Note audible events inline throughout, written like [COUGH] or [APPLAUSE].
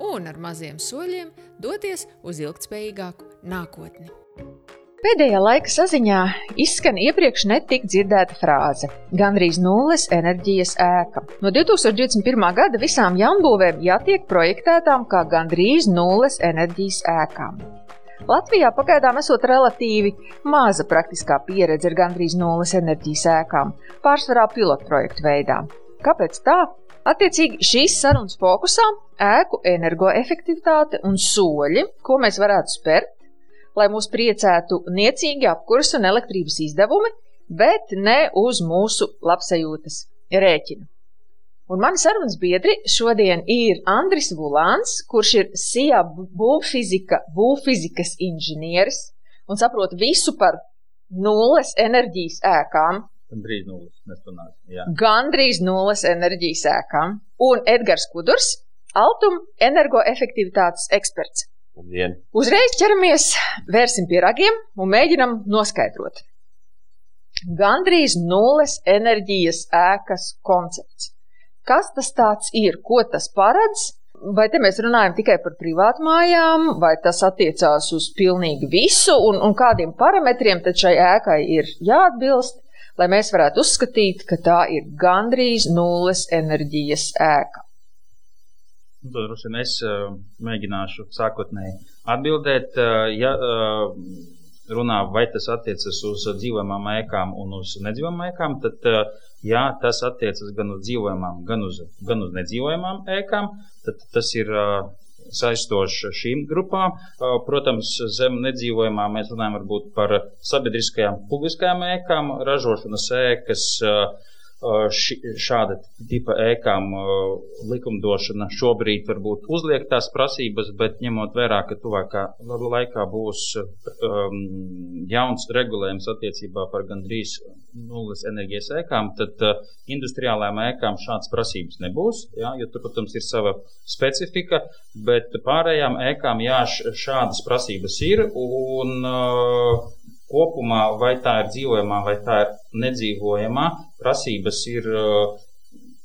un ar maziem soļiem doties uz ilgspējīgāku nākotni. Pēdējā laika saziņā izskan iepriekš netik dzirdēta frāze - gandrīz nulles enerģijas ēka. No 2021. gada visām jaunbūvēm jātiek projektētām kā gandrīz nulles enerģijas ēkām. Latvijā pagaidām esot relatīvi maza praktiskā pieredze ar gandrīz nulles enerģijas ēkām, pārsvarā pilotprojektu veidā. Kāpēc tā? Attiecīgi šīs sarunas fokusā ēku energoefektivitāte un soļi, ko mēs varētu spērt, lai mūs priecētu niecīgi apkurs un elektrības izdevumi, bet ne uz mūsu labsajūtas rēķina. Un mani sarunas biedri šodien ir Andris Vulāns, kurš ir SIA būvfizika, būvfizikas inženieris un saprot visu par nulles enerģijas ēkām, Gandrīz nulles. Mēs runāsim. Jā. Gandrīz nulles enerģijas ēkām. Un Edgars Kudrs, Altuma energoefektivitātes eksperts. Labdien! Uzreiz ķeramies, vērsim pie ragiem un mēģinam noskaidrot. Gandrīz nulles enerģijas ēkas koncepts. Kas tas ir? Ko tas paredz? Vai te mēs runājam tikai par privātu mājām, vai tas attiecās uz pilnīgi visu, un, un kādiem parametriem tad šai ēkai ir jāatbilst? Lai mēs varētu uzskatīt, ka tā ir gandrīz nulles enerģijas ēka. Droši vien es uh, mēģināšu sākotnēji atbildēt. Uh, ja uh, runā, vai tas attiecas uz dzīvojamām ēkām un uz nedzīvojamām ēkām, tad jā, tas attiecas gan uz dzīvojamām, gan uz, gan uz nedzīvojamām ēkām. Tad tas ir saistošs šīm grupām. Protams, zem nedzīvojumā mēs runājam par sabiedriskajām publiskajām ēkām, ražošanas ēkas, šāda tipa ēkām likumdošana šobrīd varbūt uzliek tās prasības, bet ņemot vērā, ka tuvākā laikā būs um, jauns regulējums attiecībā par gandrīz nulles enerģijas ēkām, tad uh, industriālajām ēkām šādas prasības nebūs, jā, jo tur, protams, ir sava specifika, bet pārējām ēkām jā, šādas prasības ir. Un, uh, kopumā, vai tā ir dzīvojamā, vai tā ir nedzīvojamā, prasības ir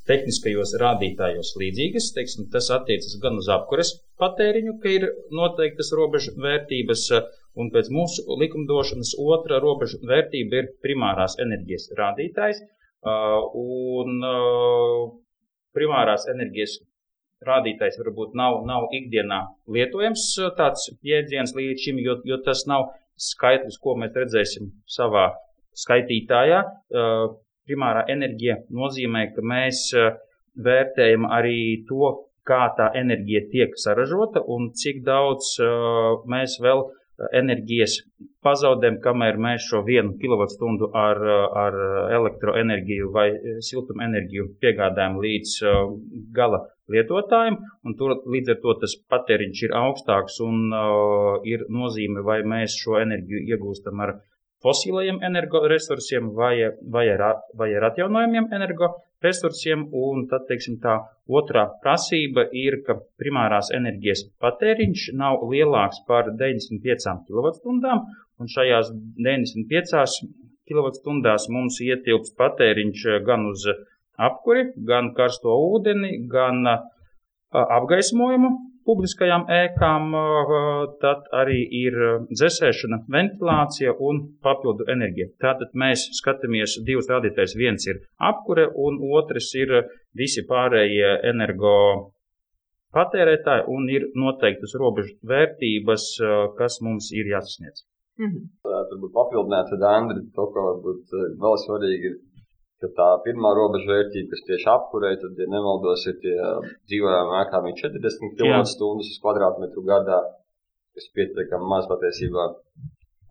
tehniskajos rādītājos līdzīgas. Teiksim, tas attiecas gan uz apkures patēriņu, ka ir noteiktas robežu vērtības, un pēc mūsu likumdošanas otra robežu vērtība ir primārās enerģijas rādītājs. Un primārās enerģijas rādītājs varbūt nav, nav ikdienā lietojams tāds jēdziens līdz šim, jo, jo tas nav skaitlis, ko mēs redzēsim savā skaitītājā. Primārā enerģija nozīmē, ka mēs vērtējam arī to, kā tā enerģija tiek saražota un cik daudz mēs vēl enerģijas pazaudējam, kamēr mēs šo vienu kilovatstundu ar, ar elektroenerģiju vai siltumenerģiju piegādājam līdz gala lietotājiem, un tur līdz ar to tas patēriņš ir augstāks un uh, ir nozīme, vai mēs šo enerģiju iegūstam ar fosilajiem energoresursiem vai, vai, ar, vai ar atjaunojumiem energoresursiem, un tad, teiksim, tā otrā prasība ir, ka primārās enerģijas patēriņš nav lielāks par 95 kWh, un šajās 95 kWh mums ietilps patēriņš gan uz apkuri, gan karsto ūdeni, gan apgaismojumu publiskajām ēkām, tad arī ir dzēsēšana, ventilācija un papildu enerģija. Tātad mēs skatāmies divus rādītājus. Viens ir apkure, un otrs ir visi pārējie energo patērētāji, un ir noteiktas robežu vērtības, kas mums ir jāsasniedz. Mm -hmm. Turbūt papildināt, tad Andri, to, ko varbūt vēl svarīgi ir ka tā pirmā robežvērtība, kas tieši apkurē, tad, ja nemaldos, ir tie dzīvojamā ēkām 40 kWh uz kvadrātmetru gadā, kas pietiekami maz patiesībā.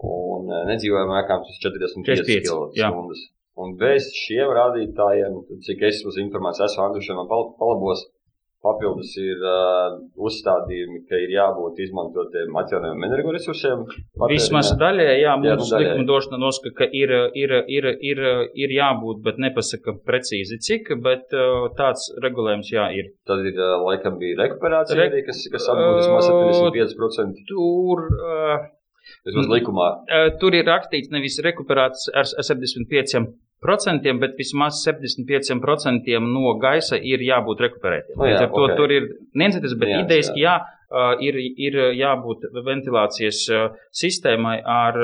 Un nedzīvojamā ēkām tas 45 kWh. Un bez šiem rādītājiem, cik es uz informāciju esmu Andrušiem palabos, Papildus ir uh, uzstādījumi, ka ir jābūt izmantotiem atjaunojumiem energoresursiem. Vismaz daļai, jā, nu, likumdošana nosaka, ka ir, ir, ir, ir, ir jābūt, bet nepasaka precīzi cik, bet uh, tāds regulējums jā ir. Tad ir uh, laikam bija rekuperācija, Re... arī, kas, kas apgūst vismaz 75%. Tur. Uh, Vismaz likumā. Tur ir rakstīts nevis rekuperāts ar, ar 75%, procentiem, bet vismaz 75% no gaisa ir jābūt rekuperētiem. Oh, jā, Līdz ar to okay. tur ir neviens, bet Jā, idejaski jā, uh, ir, ir jābūt ventilācijas sistēmai ar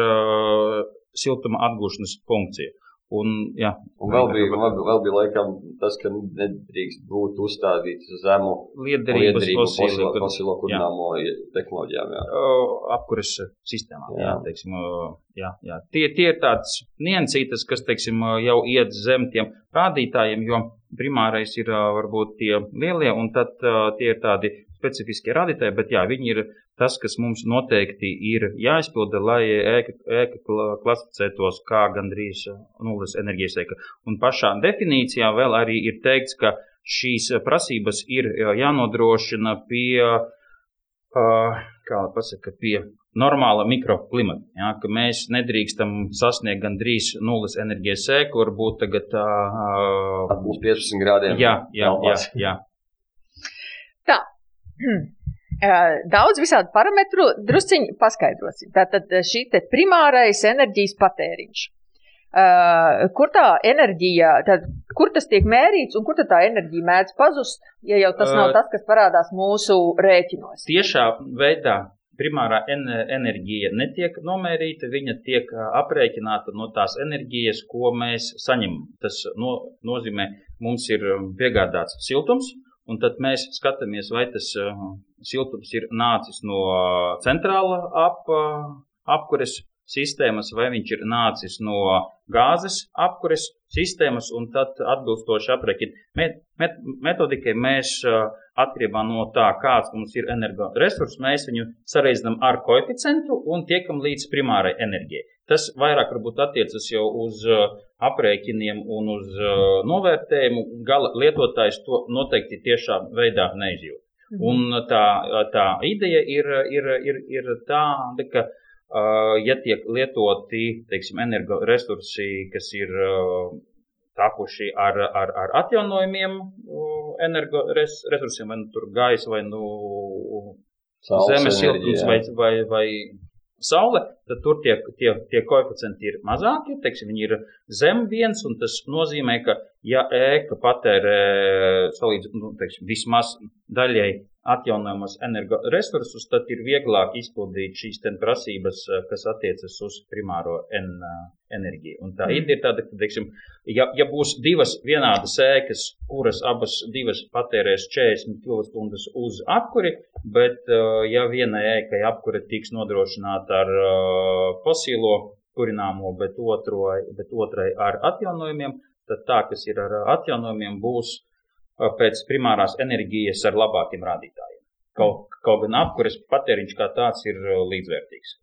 siltuma atgūšanas funkciju. Un, jā, Un vēl bija, vēl, vēl bija laikam tas, ka nedrīkst būt uzstādīts zemu liederības fosilo, fosilo kurināmo tehnoloģijām. Jā. Apkuras sistēmām. Jā. Jā, teiksim, jā, jā. Tie, tie ir tādas niansītas, kas teiksim, jau iet zem tiem rādītājiem, jo primārais ir varbūt tie lielie, un tad tie ir tādi specifiskie rādītāji, bet jā, viņi ir tas, kas mums noteikti ir jāizpilda, lai ēka, ēka klasificētos kā gandrīz nulles enerģijas ēka. Un pašā definīcijā vēl arī ir teikts, ka šīs prasības ir jānodrošina pie, kā pasaka, pie normāla mikroklimata. Ja, ka mēs nedrīkstam sasniegt gandrīz nulles enerģijas ēku, varbūt tagad. Uh, Būs 15 grādiem. Jā, jā, jā, jā. Tā. Daudz visādi parametru drusciņi paskaidrosim. Tātad šī te primārais enerģijas patēriņš. Uh, kur tā enerģija, tad, kur tas tiek mērīts un kur tā enerģija mēdz pazust, ja jau tas nav tas, kas parādās mūsu rēķinos? Tiešā veidā primārā enerģija netiek nomērīta, viņa tiek aprēķināta no tās enerģijas, ko mēs saņemam. Tas no, nozīmē, mums ir piegādāts siltums, un tad mēs skatāmies, vai tas siltums ir nācis no centrāla ap, apkures sistēmas, vai viņš ir nācis no gāzes apkures sistēmas, un tad atbilstoši aprēķina met, met, metodikai mēs atkarībā no tā, kāds mums ir energoresurss, mēs viņu sareizinām ar koeficientu un tiekam līdz primārai enerģijai. Tas vairāk varbūt attiecas jau uz aprēķiniem un uz novērtējumu. Gala lietotājs to noteikti tiešā veidā neizjūt. Mhm. Un tā, tā ideja ir, ir, ir, ir tāda, ka ja tiek lietoti teiksim, energoresursi, kas ir tapuši ar, ar, ar atjaunojumiem energoresursiem, vai nu tur gaisa, vai nu zemes siltums, vai, vai, vai saule, tad tur tie, tie, tie koeficienti ir mazāki, teiksim, viņi ir zem viens, un tas nozīmē, ka ja ēka patērē salīdz, nu, teiksim, vismaz daļai atjaunojamos energoresursus, tad ir vieglāk izpildīt šīs prasības, eh, kas attiecas uz primāro en, eh, enerģiju. Un tā mm. ideja ir tāda, ka, teiksim, ja, ja būs divas vienādas ēkas, kuras abas divas patērēs 40 kWh uz apkuri, bet eh, ja vienai ēkai apkure tiks nodrošināta ar fosilo kurināmo, bet, otro, bet otrai ar atjaunojumiem, tad tā, kas ir ar atjaunojumiem, būs pēc primārās enerģijas ar labākiem rādītājiem. Kaut, kaut gan apkures patēriņš kā tāds ir līdzvērtīgs.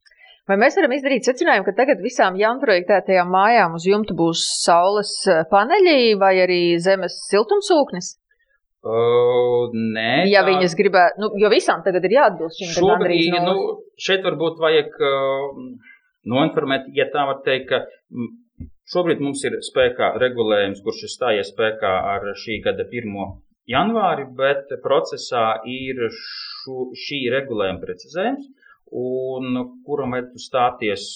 Vai mēs varam izdarīt secinājumu, ka tagad visām jaunprojektētajām mājām uz jumta būs saules paneļi vai arī zemes siltumsūknis? Uh, nē, ja tā... viņas gribētu, nu, jo visām tagad ir jāatbilst šim šobrīd, nu, šeit varbūt vajag uh, noinformēt, ja tā var teikt, ka Šobrīd mums ir spēkā regulējums, kurš ir stājies spēkā ar šī gada 1. janvāri, bet procesā ir šu, šī regulējuma precizējums, un kuram vajadzētu stāties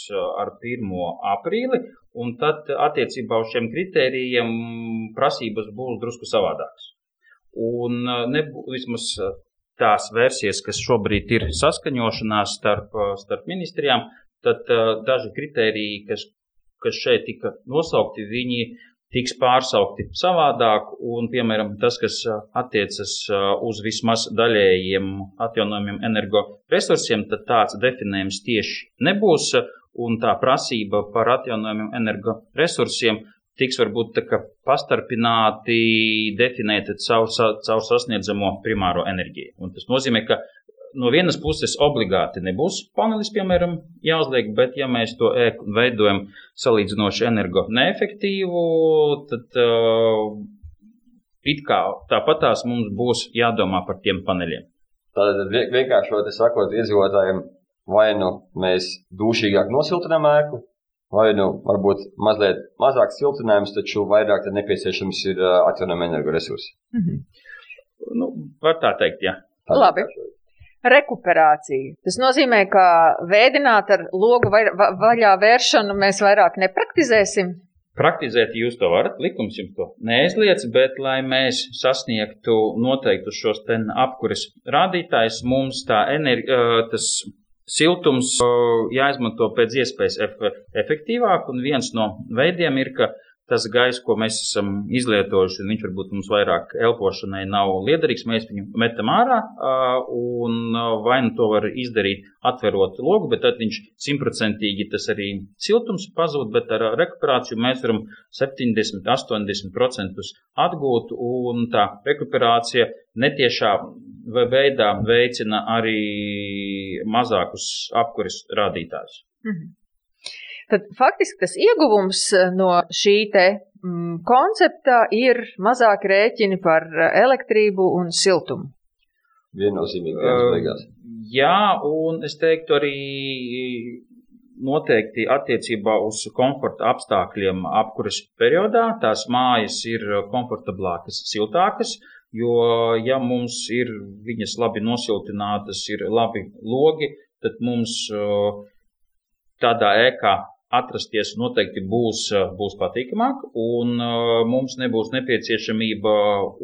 ar 1. aprīli, un tad attiecībā uz šiem kritērijiem prasības būs drusku savādākas. Un nebūs vismaz tās versijas, kas šobrīd ir saskaņošanās starp, starp ministrijām, tad daži kritēriji, kas kas šeit tika nosaukti, viņi tiks pārsaukti savādāk, un, piemēram, tas, kas attiecas uz vismaz daļējiem atjaunojumiem energoresursiem, tad tāds definējums tieši nebūs, un tā prasība par atjaunojumiem energoresursiem tiks varbūt pastarpināti definēta caur, caur sasniedzamo primāro enerģiju. Un tas nozīmē, ka no vienas puses obligāti nebūs panelis, piemēram, jāuzliek, bet ja mēs to ēku veidojam salīdzinoši energo neefektīvu, tad uh, it kā tāpatās mums būs jādomā par tiem paneļiem. Tātad vienkārši sakot, iedzīvotājiem vai nu mēs dušīgāk nosiltinām ēku, vai nu varbūt mazliet mazāk siltinājums, taču vairāk nepieciešams ir atjaunojama energoresursi. Mm -hmm. nu, var tā teikt, jā. Tā Labi. Rekuperācija. Tas nozīmē, ka vēdināt ar logu vai, va, vaļā vēršanu mēs vairāk nepraktizēsim. Praktizēt jūs to varat, likums jums to neaizliedz, bet, lai mēs sasniegtu noteiktu šos apkuras rādītājus, mums tā enerģija, tas siltums jāizmanto pēc iespējas efektīvāk, un viens no veidiem ir, ka tas gaiss, ko mēs esam izlietojuši, viņš varbūt mums vairāk elpošanai nav liederīgs, mēs viņu metam ārā, un vai nu to var izdarīt atverot logu, bet tad viņš simtprocentīgi tas arī siltums pazūd, bet ar rekuperāciju mēs varam 70-80% atgūt, un tā rekuperācija netiešā veidā veicina arī mazākus apkuris rādītājus. Mhm. Tad faktiski tas ieguvums eh, no šī te mm, koncepta ir mazāk rēķini par eh, elektrību un siltumu. Viennozīmīgi, beigās. Jā, un es teiktu arī noteikti attiecībā uz komforta apstākļiem apkuras periodā. Tās mājas ir komfortablākas, siltākas, jo ja mums ir viņas labi nosiltinātas, ir labi logi, tad mums tādā ēkā atrasties noteikti būs, eh, būs patīkamāk, un uh, mums nebūs nepieciešamība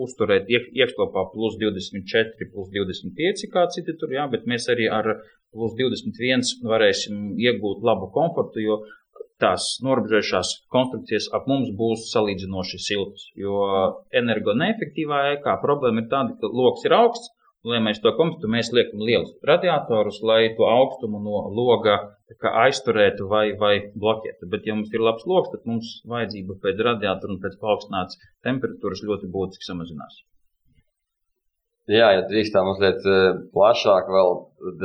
uzturēt iek, iekštelpā plus 24, plus 25, kā citi tur, jā, bet mēs arī ar plus 21 varēsim iegūt labu komfortu, jo tās norobežojušās konstrukcijas ap mums būs salīdzinoši siltas. Jo energoneefektīvā ēkā problēma ir tāda, ka loks ir augsts, lai mēs to kompetu, mēs liekam lielus radiatorus, lai to augstumu no loga aizturētu vai, vai bloķētu. Bet, ja mums ir labs loks, tad mums vajadzība pēc radiatora un pēc paaugstinātas temperatūras ļoti būtiski samazinās. Jā, ja drīkst tā mazliet eh, plašāk, vēl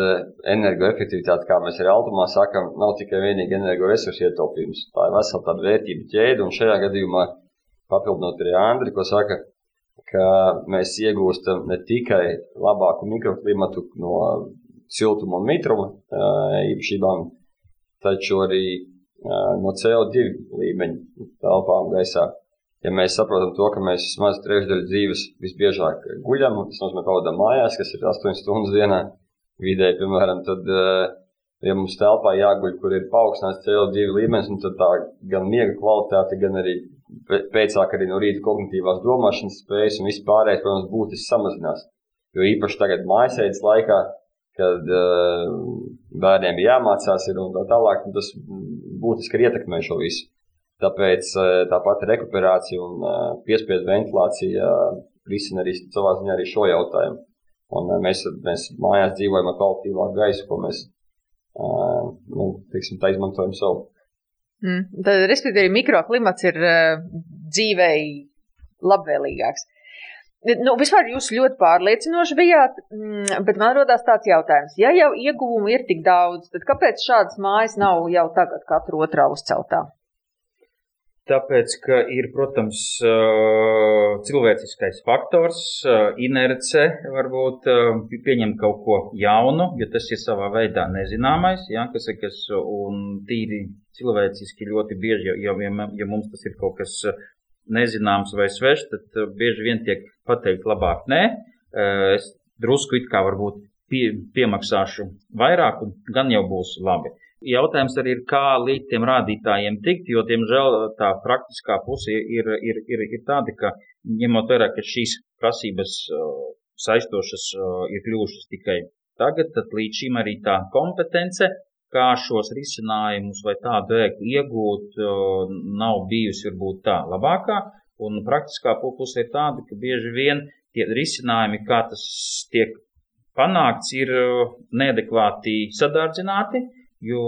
eh, energoefektivitāte, kā mēs arī Altumā sakām, nav tikai vienīgi energoresursu ietaupījums. Tā ir vesela tāda vērtība ķēde, un šajā gadījumā papildinot arī Andri, ko saka, ka mēs iegūstam ne tikai labāku mikroklimatu no siltuma un mitruma īpašībām, taču arī no CO2 līmeņa telpām gaisā. Ja mēs saprotam to, ka mēs vismaz trešdaļu dzīves visbiežāk guļam, tas nozīmē pavadām mājās, kas ir 8 stundas dienā vidēji, piemēram, tad, ja mums telpā jāguļ, kur ir paaugstināts CO2 līmenis, tad tā gan miega kvalitāte, gan arī pēcāk arī no rīta kognitīvās domāšanas spējas un viss pārējais, protams, būtiski samazinās. Jo īpaši tagad mājasēdes laikā, kad uh, bērniem ir jāmācās ir un tā tālāk, un tas būtiski ietekmē šo visu. Tāpēc uh, tāpat rekuperācija un uh, piespiedu ventilācija risina arī savā ziņā arī šo jautājumu. Un mēs, mēs mājās dzīvojam ar kvalitīvāku gaisu, ko mēs nu, teiksim, tā izmantojam savu Mm. Tad, respektīvi, mikroklimats ir uh, dzīvei labvēlīgāks. Nu, vispār jūs ļoti pārliecinoši bijāt, mm, bet man rodās tāds jautājums. Ja jau ieguvumu ir tik daudz, tad kāpēc šādas mājas nav jau tagad katru otrā uzceltā? Tāpēc, ka ir, protams, cilvēciskais faktors, inerce, varbūt pieņemt kaut ko jaunu, jo tas ir savā veidā nezināmais, ja, kas ir kas un tīri cilvēciski ļoti bieži, ja, ja, ja mums tas ir kaut kas nezināms vai svešs, tad bieži vien tiek pateikt labāk nē. Es drusku it kā varbūt pie, piemaksāšu vairāk un gan jau būs labi. Jautājums arī ir, kā līdz tiem rādītājiem tikt, jo, diemžēl, tā praktiskā puse ir, ir, ir, ir tāda, ka ņemot vērā, ka šīs prasības uh, saistošas uh, ir kļuvušas tikai tagad, tad līdz šim arī tā kompetence, kā šos risinājumus vai tādu ēku iegūt, uh, nav bijusi varbūt tā labākā. Un praktiskā puse ir tāda, ka bieži vien tie risinājumi, kā tas tiek panākts, ir neadekvāti sadārdzināti Jo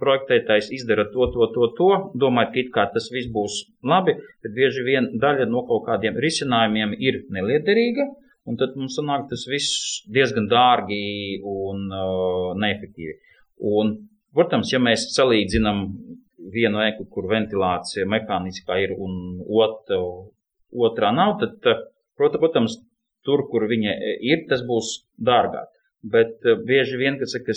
projektētājs izdara to, to, to, to, domājot, ka it kā tas viss būs labi, bet bieži vien daļa no kaut kādiem risinājumiem ir neliederīga, un tad mums sanāk tas viss diezgan dārgi un uh, neefektīvi. Un, protams, ja mēs salīdzinām vienu eku, kur ventilācija mehāniskā ir un otru, otrā nav, tad, protams, tur, kur viņa ir, tas būs dārgāk. Bet uh, bieži vien, kas saka,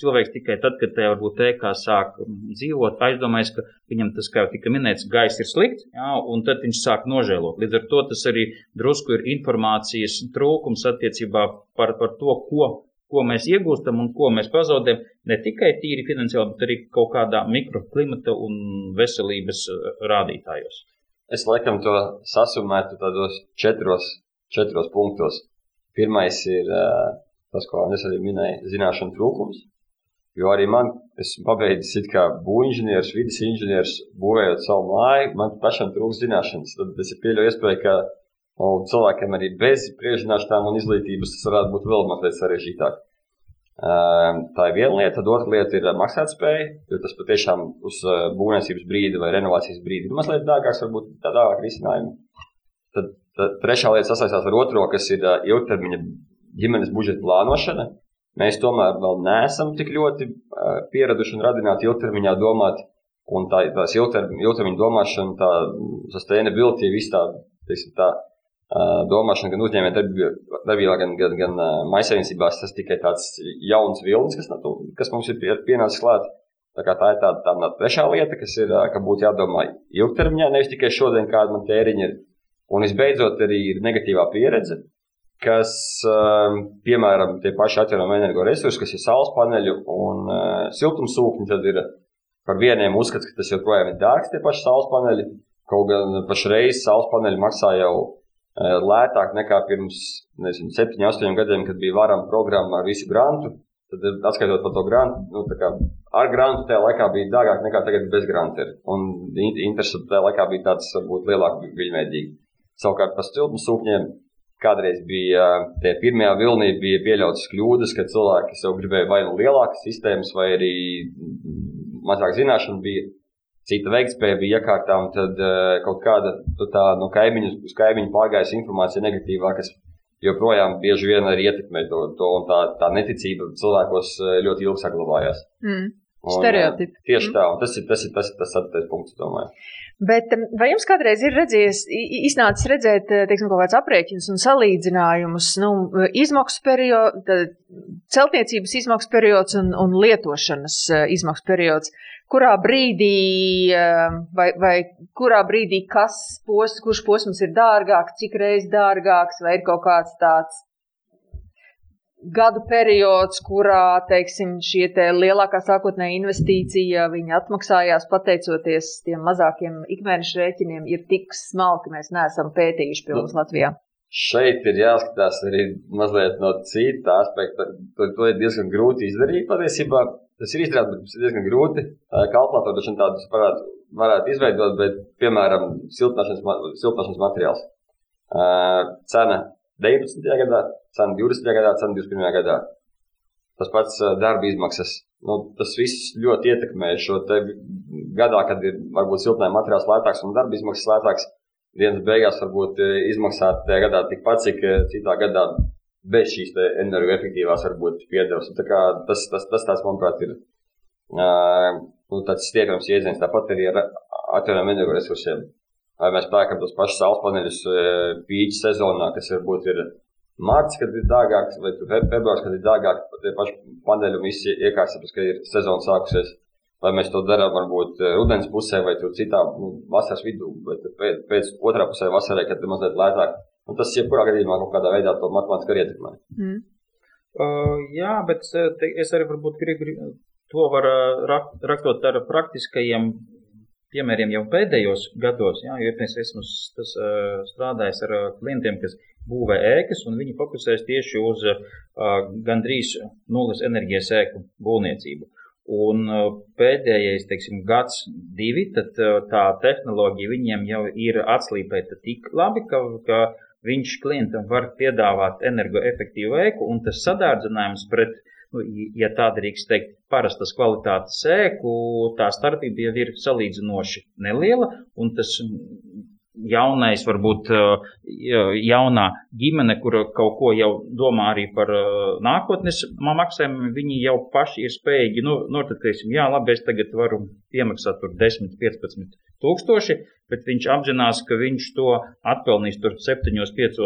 cilvēks tikai tad, kad tajā varbūt ēkā sāk dzīvot, aizdomājas, ka viņam tas, kā jau tika minēts, gaiss ir slikts, jā, un tad viņš sāk nožēlot. Līdz ar to tas arī drusku ir informācijas trūkums attiecībā par, par to, ko, ko mēs iegūstam un ko mēs pazaudējam. Ne tikai tīri finansiāli, bet arī kaut kādā mikroklimata un veselības rādītājos. Es laikam to sasumētu tādos četros, četros punktos. Pirmais ir uh, tas, ko es arī minēju, zināšanu trūkums. Jo arī man, esmu pabeidzis kā būvniecības, vidas inženieris, būvējot savu māju, man pašam trūkst zināšanas. Tad es pieļauju iespēju, ka nu, cilvēkiem arī bez priekšzināšanām un izglītības tas varētu būt vēl mazliet sarežģītāk. Ehm, tā ir viena lieta, tad otra lieta ir maksātspēja, jo tas patiešām uz eh, būvniecības brīdi vai renovācijas brīdi ir mazliet dārgāks, varbūt tā dārgāk risinājumi. Tad, tad trešā lieta sasaistās ar otro, kas ir eh, ilgtermiņa ģimenes budžeta plānošana. Mēs tomēr vēl neesam tik ļoti pieraduši un radināti ilgtermiņā domāt, un tā, tās ilgtermiņa, domāšana, tā sustainability, viss tā, teiksim, tā domāšana gan uzņēmē darbībā, gan, gan, gan maisainicībās, tas tikai tāds jauns vilnis, kas, kas mums ir pienācis klāt. Tā, tā ir tā, tā trešā lieta, kas ir, ka būtu jādomā ilgtermiņā, nevis tikai šodien, kāda man tēriņa ir. Un visbeidzot, arī ir negatīvā pieredze kas, ehm, piemēram, tie paši atjaunojami energoresursi, kas ir saules paneļi un eh, siltumsūkņi, tad ir par vieniem uzskats, ka tas joprojām ir dārgs, tie paši saules paneļi. Kaut gan pašreiz saules paneļi maksā jau eh, lētāk nekā pirms nezinu, 7, 8 gadiem, kad bija varama programma ar visu grantu. Tad, atskaitot par to grantu, nu, kā, ar grantu tajā laikā bija dārgāk nekā tagad bez granta. Un interesi tajā laikā bija tāds, varbūt, lielāk viļņveidīgi. Savukārt par siltumsūkņiem Kādreiz bija tie pirmajā vilnī, bija pieļautas kļūdas, ka cilvēki sev gribēja vai nu lielākas sistēmas, vai arī mazāk zināšanu bija. Cita veiktspēja bija iekārtām, tad kaut kāda tā no kaimiņu uz kaimiņu pārgājusi informācija negatīvā, kas joprojām bieži vien arī ietekmē to, to un tā, tā neticība cilvēkos ļoti ilgi saglabājās. Mm. Stereotipi. Tieši mm. tā, un tas ir tas, ir, tas, ir, tas, tas punkts, domāju. Bet vai jums kādreiz ir redzējies, iznācis redzēt, teiksim, kaut kāds aprēķins un salīdzinājumus, nu, izmaksu periodu, celtniecības izmaksu periods un, un lietošanas izmaksu periods? Kurā brīdī, vai, vai kurā brīdī kas posms, kurš posms ir dārgāks, cik reiz dārgāks, vai ir kaut kāds tāds gadu periods, kurā teiksim, šie te lielākā sākotnējā investīcija atmaksājās pateicoties tiem mazākiem ikmēneša rēķiniem, ir tik smalki, mēs neesam pētījuši mums nu, Latvijā. Šeit ir jāskatās arī mazliet no cita aspekta. To, to ir diezgan grūti izdarīt patiesībā. Tas ir izdarāms, bet tas ir diezgan grūti. Kalkulātori taču tādus varētu, varētu izveidot, bet, piemēram, siltināšanas, siltināšanas materiāls. Cena 19. gadā, cena 20. gadā, cena 21. gadā. Tas pats darba izmaksas. Nu, tas viss ļoti ietekmē šo gadā, kad ir varbūt siltinājuma materiāls lētāks un darba izmaksas lētāks. Dienas beigās varbūt izmaksāt tajā gadā tikpat, cik citā gadā bez šīs energoefektīvās varbūt piedevas. Tas, tas, tas tās, manuprāt, ir uh, nu, tāds stieprams iedziens. Tāpat arī ar atjaunojumiem energoresursiem vai mēs pērkam tos pašus saules paneļus e, pīķa sezonā, kas varbūt ir mārts, kad ir dārgāks, vai februārs, kad ir dārgāk, tie paši paneļi visi iekārtas, ka ir sezona sākusies. Vai mēs to darām varbūt e, rudens pusē vai citā nu, vasaras vidū, bet pēc, pēc otrā pusē vasarai, kad ir mazliet lētāk. Un tas, jebkurā gadījumā, kaut kādā veidā to matemātiski arī ietekmē. Mm. Uh, jā, bet te, es arī varbūt gribu to var rak, rakstot ar praktiskajiem piemēriem jau pēdējos gados, jā, jo es esmu tas, strādājis ar klientiem, kas būvē ēkas, un viņi fokusēs tieši uz gandrīz nulles enerģijas ēku būvniecību. Un pēdējais, teiksim, gads, divi, tad tā tehnoloģija viņiem jau ir atslīpēta tik labi, ka, ka viņš klientam var piedāvāt energoefektīvu ēku, un tas sadārdzinājums pret uh, ja tā drīkst teikt, parastas kvalitātes sēku, tā starpība jau ir salīdzinoši neliela, un tas jaunais, varbūt jaunā ģimene, kur kaut ko jau domā arī par nākotnes maksājumiem, viņi jau paši ir spējīgi, nu, noteikti, jā, labi, es tagad varu piemaksāt tur 10, 15 tūkstoši, bet viņš apzinās, ka viņš to atpelnīs tur 7, 5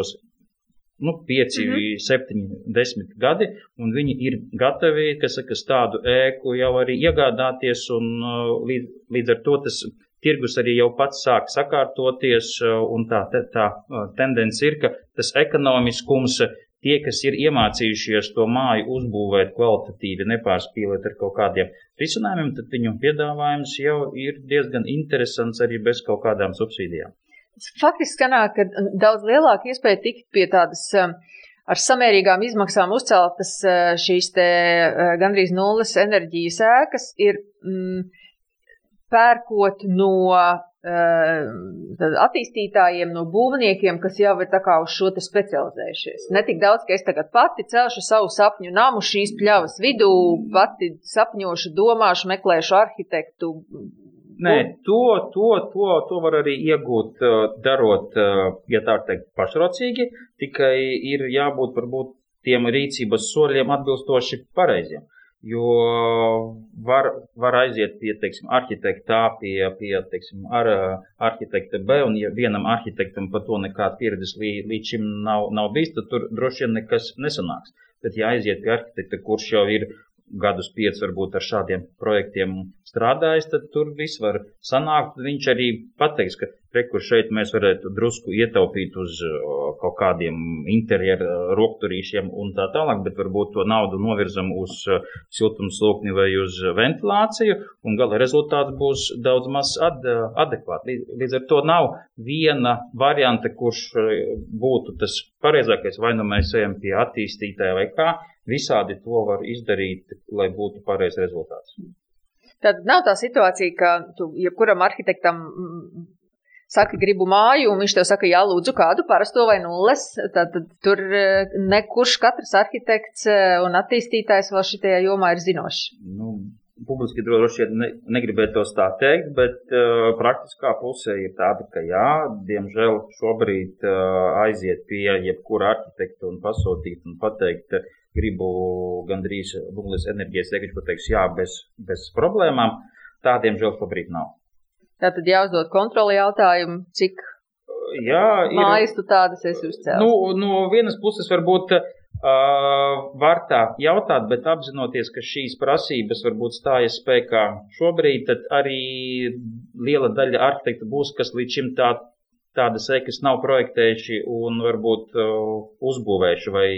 nu, 5, mm -hmm. 7, 10 gadi, un viņi ir gatavi, kas saka, tādu ēku jau arī iegādāties, un uh, līdz, līdz ar to tas tirgus arī jau pats sāk sakārtoties, uh, un tā, tā, tā uh, tendence ir, ka tas ekonomiskums, tie, kas ir iemācījušies to māju uzbūvēt kvalitatīvi, nepārspīlēt ar kaut kādiem risinājumiem, tad viņu piedāvājums jau ir diezgan interesants arī bez kaut kādām subsīdijām. Faktiski sanāk, ka daudz lielāka iespēja tikt pie tādas um, ar samērīgām izmaksām uzceltas uh, šīs te uh, gandrīz nulles enerģijas ēkas ir mm, pērkot no uh, attīstītājiem, no būvniekiem, kas jau ir uz šo te specializējušies. Ne tik daudz, ka es tagad pati celšu savu sapņu namu šīs pļavas vidū, pati sapņošu, domāšu, meklēšu arhitektu, Nē, to, to, to, to var arī iegūt, darot, ja tā teikt, pašrocīgi, tikai ir jābūt varbūt tiem rīcības soļiem atbilstoši pareiziem. Jo var, var aiziet pie, teiksim, arhitekta A, pie, pie teiksim, ar, arhitekta B, un ja vienam arhitektam par to nekāda pieredzes līdz, līdz šim nav, nav bijis, tad tur droši vien nekas nesanāks. Bet, ja aiziet pie arhitekta, kurš jau ir gadus piecus varbūt ar šādiem projektiem strādājis, tad tur viss var sanākt. Viņš arī pateiks, ka rekur šeit mēs varētu drusku ietaupīt uz kaut kādiem interjeru rokturīšiem un tā tālāk, bet varbūt to naudu novirzam uz siltumslūkni vai uz ventilāciju, un gala rezultāts būs daudz maz ad, adekvāti. Līdz ar to nav viena varianta, kurš būtu tas pareizākais, vai nu mēs ejam pie attīstītāja vai kā. Visādi to var izdarīt, lai būtu pareizs rezultāts. Tad nav tā situācija, ka tu jebkuram arhitektam saki, gribu māju, un viņš tev saka, jā, lūdzu, kādu parasto vai nulles. Tad, tur eh, nekurš katrs arhitekts eh, un attīstītājs vēl šitajā jomā ir zinošs. Nu, publiski droši vien ne, negribētu tos tā teikt, bet uh, praktiskā pusē ir tāda, ka jā, diemžēl šobrīd uh, aiziet pie jebkura arhitekta un pasūtīt un pateikt, uh, gribu gandrīz nulles enerģijas ieguļu, kur teiks jā, bez, bez problēmām. Tādiem žēl šobrīd nav. Tātad jāuzdod kontroli jautājumu, cik jā, ir, mājas tu tādas esi uzcēlis. Nu, no vienas puses varbūt uh, var tā jautāt, bet apzinoties, ka šīs prasības varbūt stājas spēkā šobrīd, tad arī liela daļa arhitektu būs, kas līdz šim tā tādas ekas nav projektējuši un varbūt uh, uzbūvējuši vai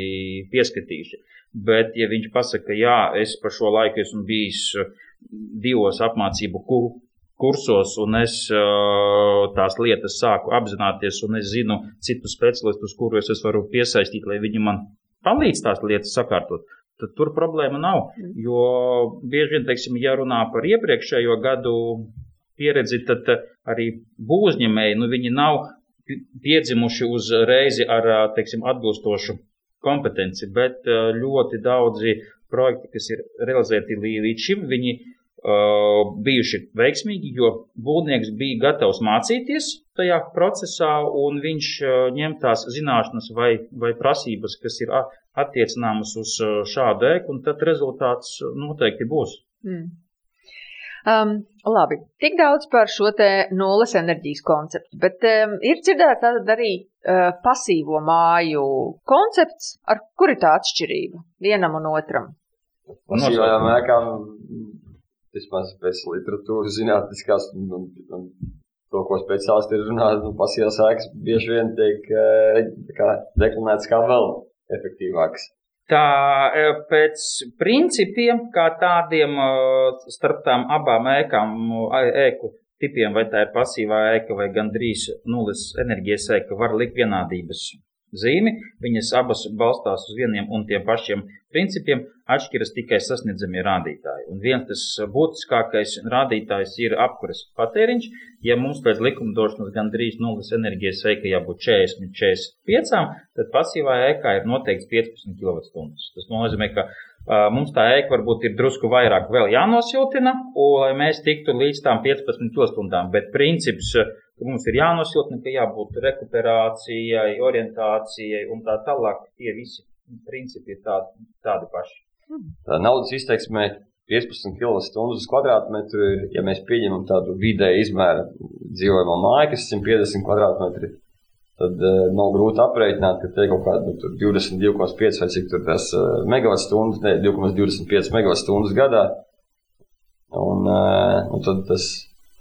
pieskatījuši. Bet, ja viņš pasaka, jā, es par šo laiku esmu bijis uh, divos apmācību kursos, un es uh, tās lietas sāku apzināties, un es zinu citus specialistus, kurus es varu piesaistīt, lai viņi man palīdz tās lietas sakārtot, tad tur problēma nav. Mm. Jo bieži vien, teiksim, ja runā par iepriekšējo gadu pieredzi, tad uh, arī būvniecēji, nu, nav piedzimuši uzreiz ar teiksim, atbilstošu kompetenci, bet ļoti daudzi projekti, kas ir realizēti līdz šim, viņi uh, bijuši veiksmīgi, jo būvnieks bija gatavs mācīties tajā procesā, un viņš uh, ņem tās zināšanas vai, vai prasības, kas ir attiecināmas uz šādu ēku, un tad rezultāts noteikti būs. Mm. Um, labi, tik daudz par šo te nulles enerģijas konceptu, bet um, ir dzirdēts arī uh, pasīvo māju koncepts, ar kur ir tā atšķirība vienam un otram. Pasīvajām ēkām, vismaz pēc literatūras zinātniskās un, un, un to, ko speciālisti ir runājuši, nu, pasīvās ēkas bieži vien tiek kā, deklinētas kā vēl efektīvākas. Tā e, pēc principiem, kā tādiem e, starp tām abām ēkām, ēku tipiem, vai tā ir pasīvā ēka vai gandrīz nulles enerģijas ēka, var likt vienādības zīmi. Viņas abas balstās uz vieniem un tiem pašiem principiem, atšķiras tikai sasniedzamie rādītāji. Un viens tas būtiskākais rādītājs ir apkures patēriņš. Ja mums pēc likumdošanas gandrīz nulles enerģijas ēka jābūt 40 45, tad pasīvā ēkā ir noteikts 15 kWh. Tas nozīmē, ka mums tā ēka varbūt ir drusku vairāk vēl jānosiltina, un, lai mēs tiktu līdz tām 15 kWh. Bet princips ka mums ir jānosiltina, ka jābūt rekuperācijai, orientācijai un tā tālāk. Tie visi principi ir tādi, tādi paši. Tā naudas izteiksmē 15 kWh uz kvadrātmetru, ja mēs pieņemam tādu vidēju izmēru dzīvojamo māju, kas ir 150 km2, tad uh, nav grūti aprēķināt, ka te kaut kāda nu, 22,5 vai cik tur tas uh, megawattstundas, ne 2,25 megawattstundas gadā. Un, uh, un tad tas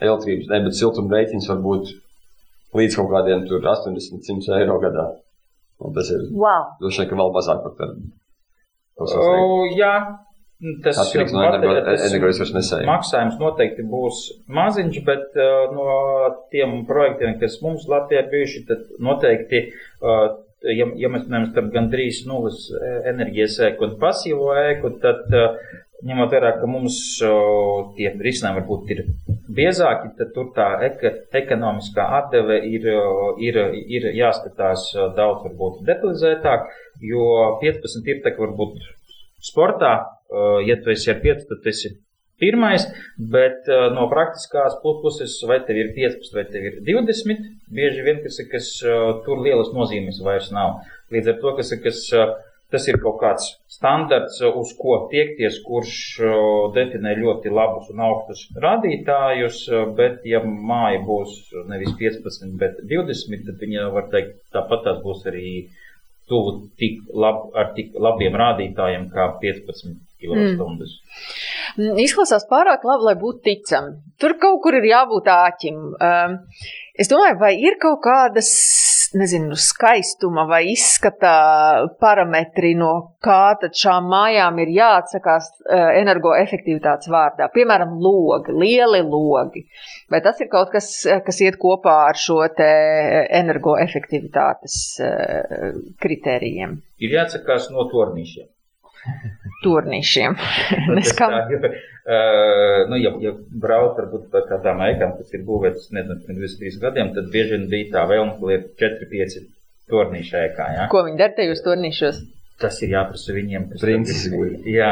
elektrības, ne, bet siltuma rēķins var būt līdz kaut kādiem 80-100 eiro gadā. Un tas ir wow. droši vien, ka vēl mazāk par tādu. Oh, jā, Tas Atkarīgs no energoresursu maksājums noteikti būs maziņš, bet uh, no tiem projektiem, kas mums Latvijā bijuši, tad noteikti, uh, ja, ja mēs runājam starp gandrīz nulles e, enerģijas ēku un pasīvo ēku, tad uh, ņemot vērā, ka mums tie risinājumi varbūt ir biezāki, tad tur tā eka, ekonomiskā atdeve ir, ir, ir jāskatās daudz varbūt detalizētāk, jo 15 ir tā, ka varbūt sportā ja tu esi ar 5, tad esi pirmais, bet no praktiskās puses, vai tev ir 15 vai tev ir 20, bieži vien, kas, kas tur lielas nozīmes vairs nav. Līdz ar to, kas, kas tas ir kaut kāds standarts, uz ko tiekties, kurš definē ļoti labus un augstus rādītājus, bet ja māja būs nevis 15, bet 20, tad viņa var teikt, tāpat tās būs arī tuvu tik lab, ar tik labiem rādītājiem kā 15 kWh. Mm. Izklausās pārāk labi, lai būtu ticami. Tur kaut kur ir jābūt āķim. Um, es domāju, vai ir kaut kādas, nezinu, skaistuma vai izskata parametri, no kā šām mājām ir jāatsakās uh, energoefektivitātes vārdā. Piemēram, logi, lieli logi. Vai tas ir kaut kas, kas iet kopā ar šo te energoefektivitātes uh, kritērijiem? Ir jāatsakās no tornīšiem turnīšiem. [LAUGHS] Neskam... Uh, nu, ja, ja brauc varbūt par kādām ēkām, kas ir būvētas, nezinu, pirms 23 gadiem, tad bieži vien bija tā vēlme, ka ir 4-5 turnīši ēkā. Ja? Ko viņi dara tajos turnīšos? Tas ir jāprasa viņiem. Princis. Jā.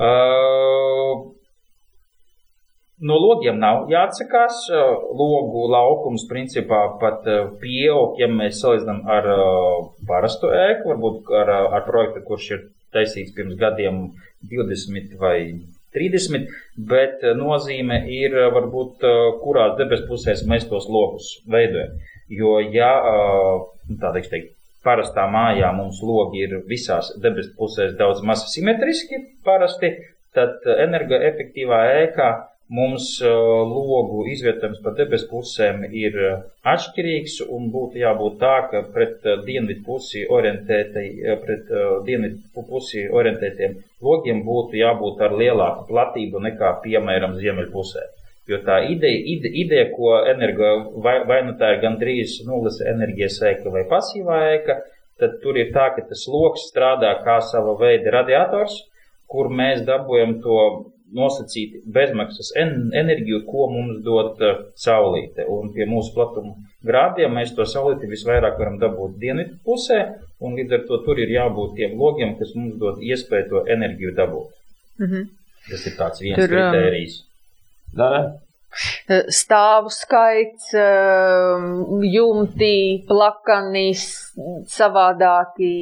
Uh, No logiem nav jāatsakās. Logu laukums principā pat pieaug, ja mēs salīdzinām ar parastu ēku, varbūt ar, ar projektu, kurš ir taisīts pirms gadiem 20 vai 30, bet eh, nozīme ir eh, varbūt, eh, kurās debes pusēs mēs tos lokus veidojam. Jo, ja tā teikt, parastā mājā mums logi ir visās debesu pusēs daudz maz simetriski parasti, tad energoefektīvā ēkā mums logu izvietojums pa debesu pusēm ir atšķirīgs un būtu jābūt tā, ka pret dienvidu pusi pret dienvidu pusi orientētiem logiem būtu jābūt ar lielāku platību nekā, piemēram, ziemeļu pusē. Jo tā ideja, ide, ideja ko energo, vai, vai nu tā ir gandrīz nulles enerģijas ēka vai pasīvā ēka, tad tur ir tā, ka tas loks strādā kā sava veida radiators, kur mēs dabūjam to nosacīti bezmaksas enerģiju, ko mums dod uh, saulīte. Un pie mūsu platuma grādiem mēs to saulīti visvairāk varam dabūt dienvidu pusē, un līdz ar to tur ir jābūt tiem logiem, kas mums dod iespēju to enerģiju dabūt. Mm -hmm. Tas ir tāds viens tur, um, kritērijs. Um, stāvu skaits, jumti, plakanis, savādāki.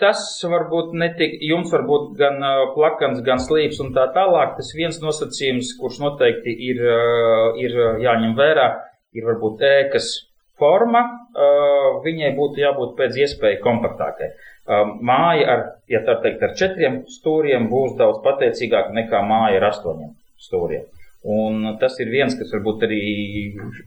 Tas varbūt netik, jums varbūt gan plakans, gan slīps un tā tālāk. Tas viens nosacījums, kurš noteikti ir, ir jāņem vērā, ir varbūt ēkas forma. Viņai būtu jābūt pēc iespēja kompaktākai. Māja ar, ja tā teikt, ar četriem stūriem būs daudz pateicīgāka nekā māja ar astoņiem stūriem. Un tas ir viens, kas varbūt arī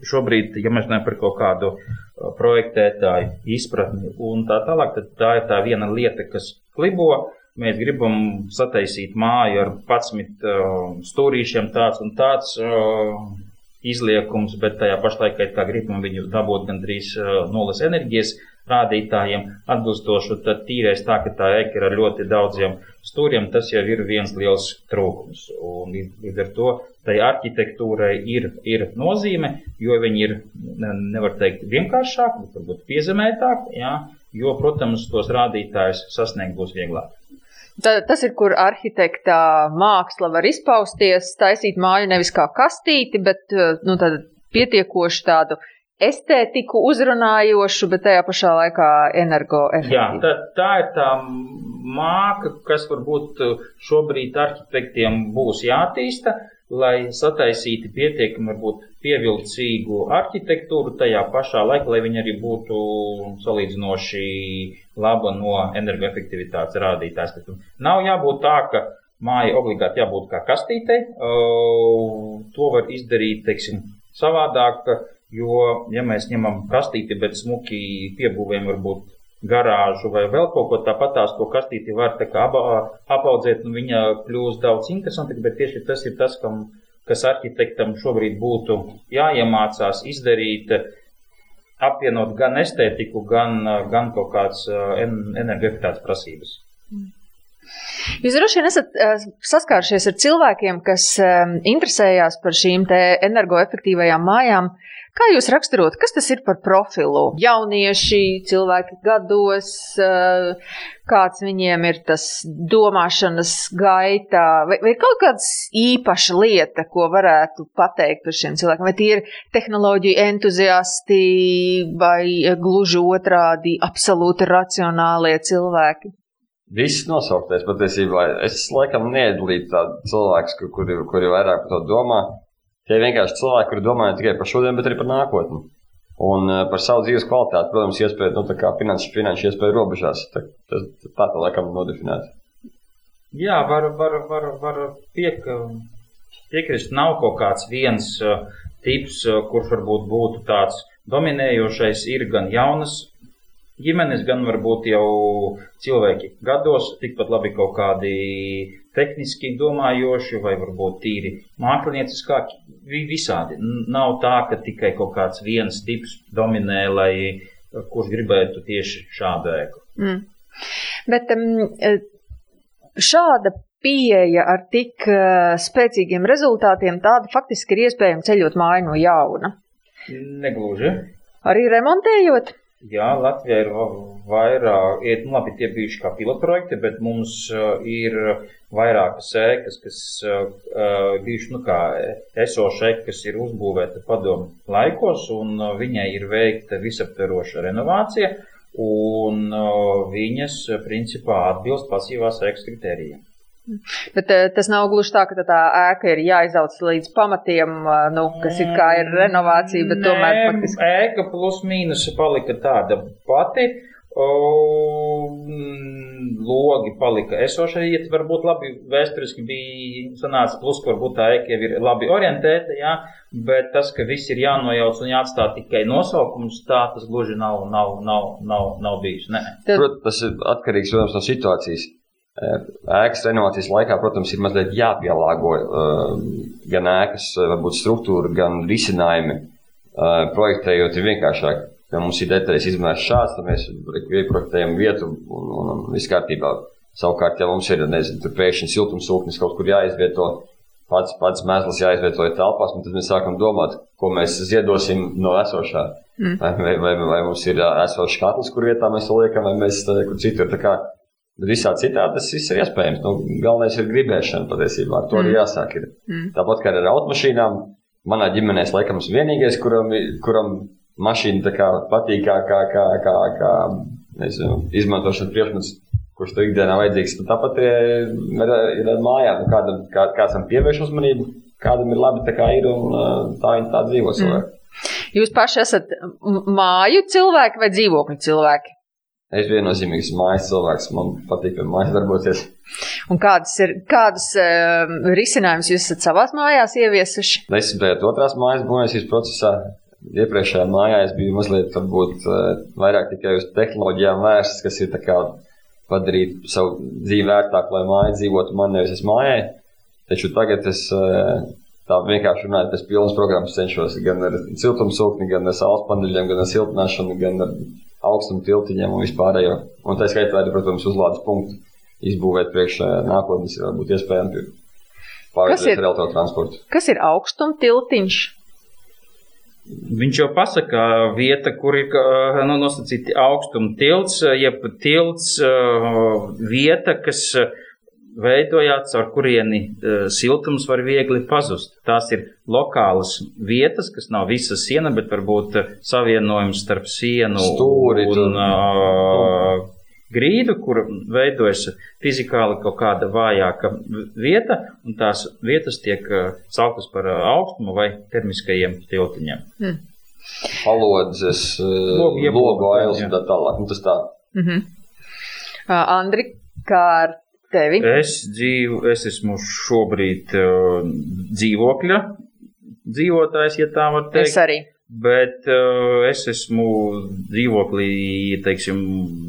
šobrīd, ja mēs runājam par kaut kādu uh, projektētāju izpratni un tā tālāk, tad tā ir tā viena lieta, kas klibo. Mēs gribam sataisīt māju ar 11 uh, stūrīšiem, tāds un tāds uh, izliekums, bet tajā pašlaikā kā gribam viņu dabūt gandrīz uh, nulles enerģijas rādītājiem atbilstošu, tad tīrais tā, ka tā eka ir ar ļoti daudziem stūriem, tas jau ir viens liels trūkums. Un līdz ar to tai arhitektūrai ir, ir nozīme, jo viņi ir, nevar teikt, vienkāršāk, bet varbūt piezemētāk, jā, jo, protams, tos rādītājus sasniegt būs vieglāk. Tā, tas ir, kur arhitekta māksla var izpausties, taisīt māju nevis kā kastīti, bet nu, pietiekoši tādu estētiku uzrunājošu, bet tajā pašā laikā energoefektīvu. Jā, tā, tā ir tā māka, kas varbūt šobrīd arhitektiem būs jātīsta, lai sataisītu pietiekami varbūt pievilcīgu arhitektūru tajā pašā laikā, lai viņi arī būtu salīdzinoši laba no energoefektivitātes rādītājs. Nav jābūt tā, ka māja obligāti jābūt kā kastītei. To var izdarīt, teiksim, savādāk, jo, ja mēs ņemam kastīti, bet smuki piebūvēm varbūt garāžu vai vēl kaut ko tāpat to kastīti var kā apaudzēt, un viņa kļūst daudz interesantāka, bet tieši tas ir tas, kam, kas arhitektam šobrīd būtu jāiemācās izdarīt, apvienot gan estētiku, gan, gan kaut kādas energoefektivitātes prasības. Jūs droši vien esat uh, saskārušies ar cilvēkiem, kas uh, interesējās par šīm energoefektīvajām mājām. Kā jūs raksturot, kas tas ir par profilu? Jaunieši, cilvēki gados, uh, kāds viņiem ir tas domāšanas gaitā, vai, vai kaut kāda īpaša lieta, ko varētu pateikt par šiem cilvēkiem? Vai tie ir tehnoloģiju entuziasti vai gluži otrādi absolūti racionālie cilvēki? Viss nosauktais patiesībā. Es laikam neiedalītu tādu cilvēku, kuri, kuri vairāk par to domā. Tie vienkārši cilvēki, kuri domā ne tikai par šodienu, bet arī par nākotni. Un uh, par savu dzīves kvalitāti, protams, iespēju, nu, tā kā finanšu, finanšu iespēju robežās. Tā, tā, tā, tā laikam nodefinēt. Jā, var, var, var, var piek, piekrist. Nav kaut kāds viens uh, tips, uh, kurš varbūt būtu tāds dominējošais. Ir gan jaunas ģimenes, gan varbūt jau cilvēki gados, tikpat labi kaut kādi tehniski domājoši vai varbūt tīri mākslinieciskāki. Visādi. Nav tā, ka tikai kaut kāds viens tips dominē, lai kurš gribētu tieši šādu ēku. Mm. Bet um, šāda pieeja ar tik uh, spēcīgiem rezultātiem, tāda faktiski ir iespējama ceļot māju no jauna. Negluži. Arī remontējot? Jā, Latvijā ir vairāk, ir, nu, labi, tie bijuši kā pilotprojekti, bet mums uh, ir vairākas ēkas, kas uh, uh bijuši, nu, kā esoša ēka, kas ir uzbūvēta padomu laikos, un uh, viņai ir veikta visaptveroša renovācija, un uh, viņas, principā, atbilst pasīvās ēkas kritērijiem. Bet eh, tas nav gluži tā, ka tā ēka ir jāizauc līdz pamatiem, eh, nu, kas ir kā ir renovācija, bet Nē, tomēr faktiski. Ēka plus mīnus palika tāda pati. O, logi palika esošai, ja varbūt labi vēsturiski bija sanāca plus, ka varbūt tā ēka jau ir labi orientēta, jā, bet tas, ka viss ir jānojauc un jāatstā tikai nosaukums, tā tas gluži nav, nav, nav, nav, nav bijis. Nē. Protams, tas ir atkarīgs, protams, no situācijas. Ēkas renovācijas laikā, protams, ir mazliet jāpielāgo gan ēkas, varbūt struktūra, gan risinājumi. Projektējot ir vienkāršāk. Ja mums ir detaļas izmērs šāds, tad mēs ieprojektējam vietu un, un, un viss kārtībā. Savukārt, ja mums ir, nezinu, pēkšņi siltumsūknis kaut kur jāizvieto, pats, pats mēsls jāizvieto telpās, tad mēs sākam domāt, ko mēs ziedosim no esošā. Mm. Vai, vai, vai, vai mums ir esošs katls, kur vietā mēs to liekam, vai mēs kur citur. Visā citādi tas viss ir iespējams. Nu, galvenais ir gribēšana patiesībā. Ar to mm. arī jāsāk. Ir. Mm. Tāpat kā ar automašīnām, manā ģimenē es laikam esmu vienīgais, kuram, kuram mašīna kā, patīk, kā, kā, kā, kā, kā nezinu, izmantošanas priekšmets, kurš to ikdienā vajadzīgs. Tāpat ir, ir, ar mājām. Nu, kādam, kā, kāds tam pievērš uzmanību, kādam ir labi tā kā ir un tā viņi tā dzīvo cilvēki. Mm. Jūs paši esat māju cilvēki vai dzīvokļu cilvēki? Es viennozīmīgi esmu mājas cilvēks, man patīk pie mājas darboties. Un kādas ir, kādas uh, risinājumus jūs esat savās mājās ieviesuši? Es biju otrās mājas būvniecības procesā. Iepriekšējā mājā es biju mazliet varbūt, uh, vairāk tikai uz tehnoloģijām vērsts, kas ir padarīt savu dzīvi vērtāku, lai māja dzīvotu man nevis es mājai. Taču tagad es uh, tā vienkārši runāju pēc pilnas programmas cenšos gan ar siltumsūkni, gan ar saules paneļiem, gan ar siltināšanu, gan ar augstuma tiltiņiem un vispārējo. Un tā skaitā arī, protams, uzlādes punktu izbūvēt priekš nākotnes, ir varbūt iespējami pārvietot ar autotransportu. Kas ir augstuma tiltiņš? Viņš jau pasaka, vieta, kur ir nu, nosacīti augstuma tilts, jeb tilts vieta, kas veidojāt, caur kurieni uh, siltums var viegli pazust. Tās ir lokālas vietas, kas nav visa siena, bet varbūt savienojums starp sienu Stūri, un uh, grīdu, kur veidojas fizikāli kaut kāda vājāka vieta, un tās vietas tiek uh, sauktas par uh, augstumu vai termiskajiem tiltiņiem. Hmm. Palodzes, Logu ailes un tā tālāk. Nu, tas tā. Mm -hmm. Andri, kā ar tevi? Es, dzīvu, es esmu šobrīd uh, dzīvokļa dzīvotājs, ja tā var teikt. Es arī. Bet uh, es esmu dzīvoklī, teiksim,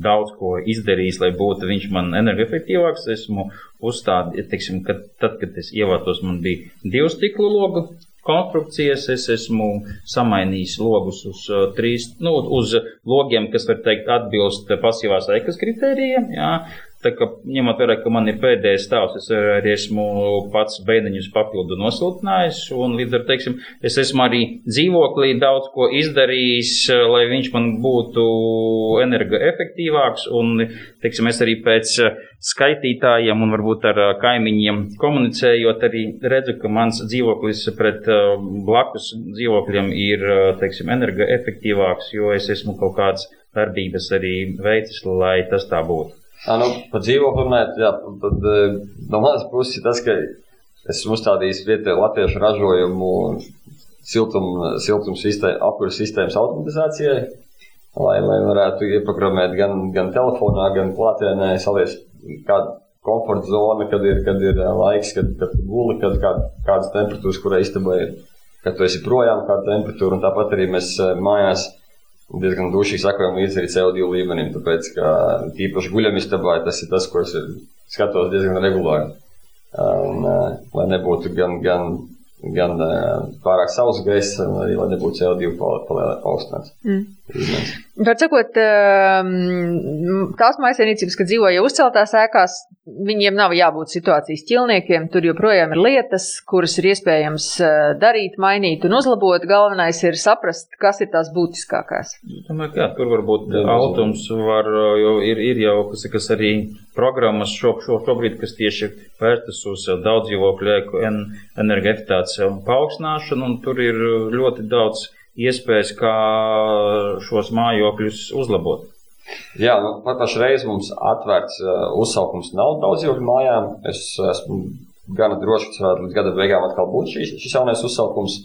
daudz ko izdarījis, lai būtu viņš man energoefektīvāks. Esmu uzstādījis, teiksim, kad, tad, kad es ievātos, man bija divu stiklu logu konstrukcijas. Es esmu samainījis logus uz uh, trīs, nu, uz logiem, kas, var teikt, atbilst pasīvās ekas kritērijiem. Jā. Tā kā ņemot vērā, ka man ir pēdējais stāvs, es arī esmu pats beidziņus papildu nosiltinājis. Un līdz ar to es esmu arī dzīvoklī daudz ko izdarījis, lai viņš man būtu energoefektīvāks. Un teiksim, es arī pēc skaitītājiem un varbūt ar kaimiņiem komunicējot, arī redzu, ka mans dzīvoklis pret blakus dzīvokļiem ir teiksim, energoefektīvāks, jo es esmu kaut kādas darbības arī veicis, lai tas tā būtu. À, nu, par dzīvokli runājot, jā, tad eh, no manas puses ir tas, ka esmu uzstādījis vietēju latviešu ražojumu siltuma siltum sistēmu, apkures sistēmas automatizācijai, lai, lai varētu ieprogrammēt gan, gan telefonā, gan klātienē, saliest kādu komforta zonu, kad ir, kad ir eh, laiks, kad, kad guli, kad kā, kādas temperatūras, kurai istabā ir, kad tu esi projām, kāda temperatūra, un tāpat arī mēs eh, mājās diezgan duši sakojam līdzi arī CO2 līmenim, tāpēc, ka tīpaši guļamistabā tas ir tas, ko es skatos diezgan regulāri. Un, lai nebūtu gan, gan, gan pārāk sausa gaisa, arī lai nebūtu CO2 paaugstināts. Mm. Var sakot, tās maisainīcības, kad dzīvo jau uzceltās ēkās, viņiem nav jābūt situācijas ķilniekiem. Tur joprojām ir lietas, kuras ir iespējams darīt, mainīt un uzlabot. Galvenais ir saprast, kas ir tās būtiskākās. Domāju, ka jā, tur varbūt autums var, jo ir, ir jau, kas, kas arī programmas šo, šo, šobrīd, kas tieši vērstas uz daudz dzīvokļu energoefektivitātes paaugstināšanu, un tur ir ļoti daudz iespējas, kā šos mājokļus uzlabot. Jā, nu, pašreiz mums atvērts uh, uzsaukums nav daudz jau mājām. Es esmu gana drošs, ka varētu līdz gada beigām atkal būt šis, šis jaunais uzsaukums.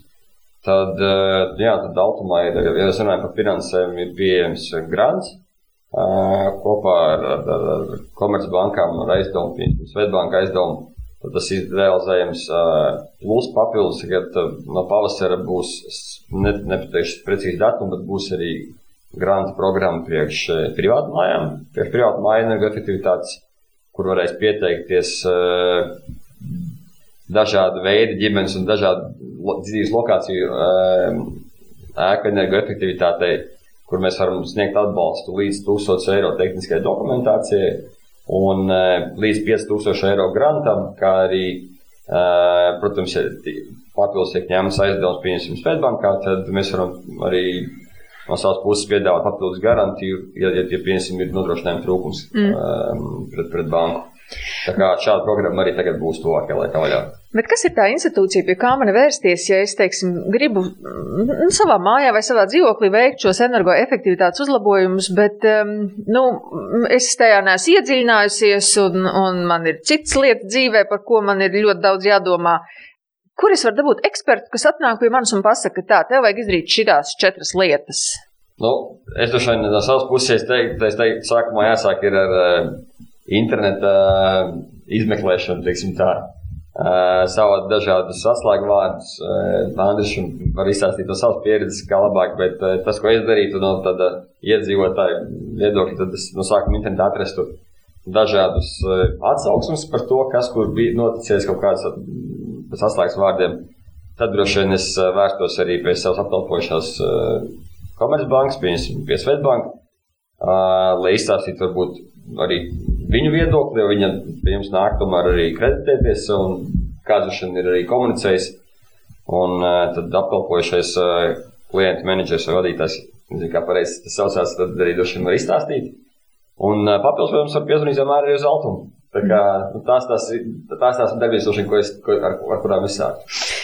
Tad, uh, jā, tad automā ir, ja mēs runājam par finansēm, ir pieejams grants uh, kopā ar, ar, ar, Komercbankām, ar aizdevumu, Svetbanka aizdevumu. Tad tas ir realizējams plus papildus, kad no pavasara būs, ne, nepateikšu precīzi datumu, bet būs arī grāmatu programma priekš privātu mājām, priekš privātu māju energoefektivitātes, kur varēs pieteikties dažādi veidi ģimenes un dažādu dzīves lokāciju ēku energoefektivitātei, kur mēs varam sniegt atbalstu līdz 1000 eiro tehniskai dokumentācijai un līdz 5000 eiro grantam, kā arī, protams, ja papildus tiek ņemts aizdevums, pieņemsim, Svetbankā, tad mēs varam arī no savas puses piedāvāt papildus garantiju, ja, ja, ja pieņemsim, ir nodrošinājuma trūkums mm. pret, pret banku. Tā kā šāda programma arī tagad būs tuvākajā laikā vaļā. Bet kas ir tā institūcija, pie kā man vērsties, ja es, teiksim, gribu nu, savā mājā vai savā dzīvoklī veikt šos energoefektivitātes uzlabojumus, bet, um, nu, es tajā neesmu iedziļinājusies un, un man ir citas lietas dzīvē, par ko man ir ļoti daudz jādomā. Kur es varu dabūt ekspertu, kas atnāk pie manis un pasaka, tā, tev vajag izdarīt šīs četras lietas? Nu, es vien no savas puses teiktu, es teiktu, sākumā jāsāk ar uh, interneta uh, izmeklēšanu, teiksim tā. Uh, savā dažādus atslēgvārdus. Uh, Andris var izstāstīt no savas pieredzes, kā labāk, bet uh, tas, ko es darītu no tāda iedzīvotāja viedokļa, tad es no sākuma internetā atrastu dažādus uh, atsauksmes par to, kas kur bija noticies kaut kāds pēc atslēgas vārdiem. Tad droši vien es vērstos arī pie savas apkalpošanās uh, Komercbankas, piemēram, pie Svetbanka, uh, lai izstāstītu varbūt arī viņu viedokli, jo viņa pie jums nāk tomēr arī kreditēties, un kāds viņš ir arī komunicējis. Un uh, tad apkalpojušais uh, klienta menedžers vai vadītājs, nezinu, kā pareizi tas saucās, tad arī droši vien var izstāstīt. Un uh, papildus, protams, var piezvanīt vienmēr arī uz Altumu. Tā kā, nu, tās, tās, tās tās darbības, ko es, ko, ar, ar kurām es sāku.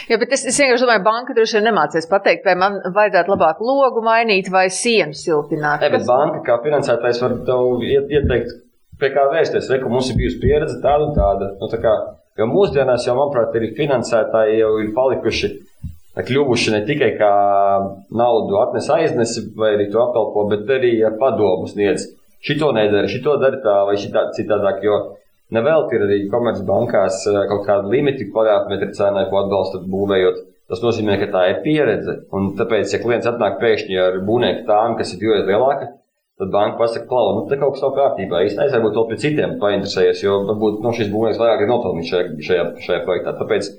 Jā, bet es, es vienkārši domāju, banka droši vien nemācīs pateikt, vai man vajadzētu labāk logu mainīt vai sienu siltināt. Ne, bet banka kā finansētājs var tev ieteikt, pie kā vērsties. Reku, mums ir bijusi pieredze tāda un tāda. Nu, tā kā, jo mūsdienās jau, manuprāt, arī finansētāji jau ir palikuši kļuvuši ne tikai kā naudu atnes aiznesi vai arī to apkalpo, bet arī ar padomu sniedz. Šito nedara, šito dara tā vai šitā citādāk, jo Nevēl ir arī komercbankās eh, kaut kāda limita kvadrātmetru cenai, ko atbalstat būvējot. Tas nozīmē, ka tā ir pieredze. Un tāpēc, ja klients atnāk pēkšņi ar būvnieku tām, kas ir divreiz lielāka, tad banka pasaka, klau, nu, te kaut kas nav kārtībā. Īstenībā aizvarbūt vēl pie citiem painteresējies, jo varbūt nu, šis būvnieks vairāk ir nopelnījis šajā, šajā, šajā projektā. Tāpēc,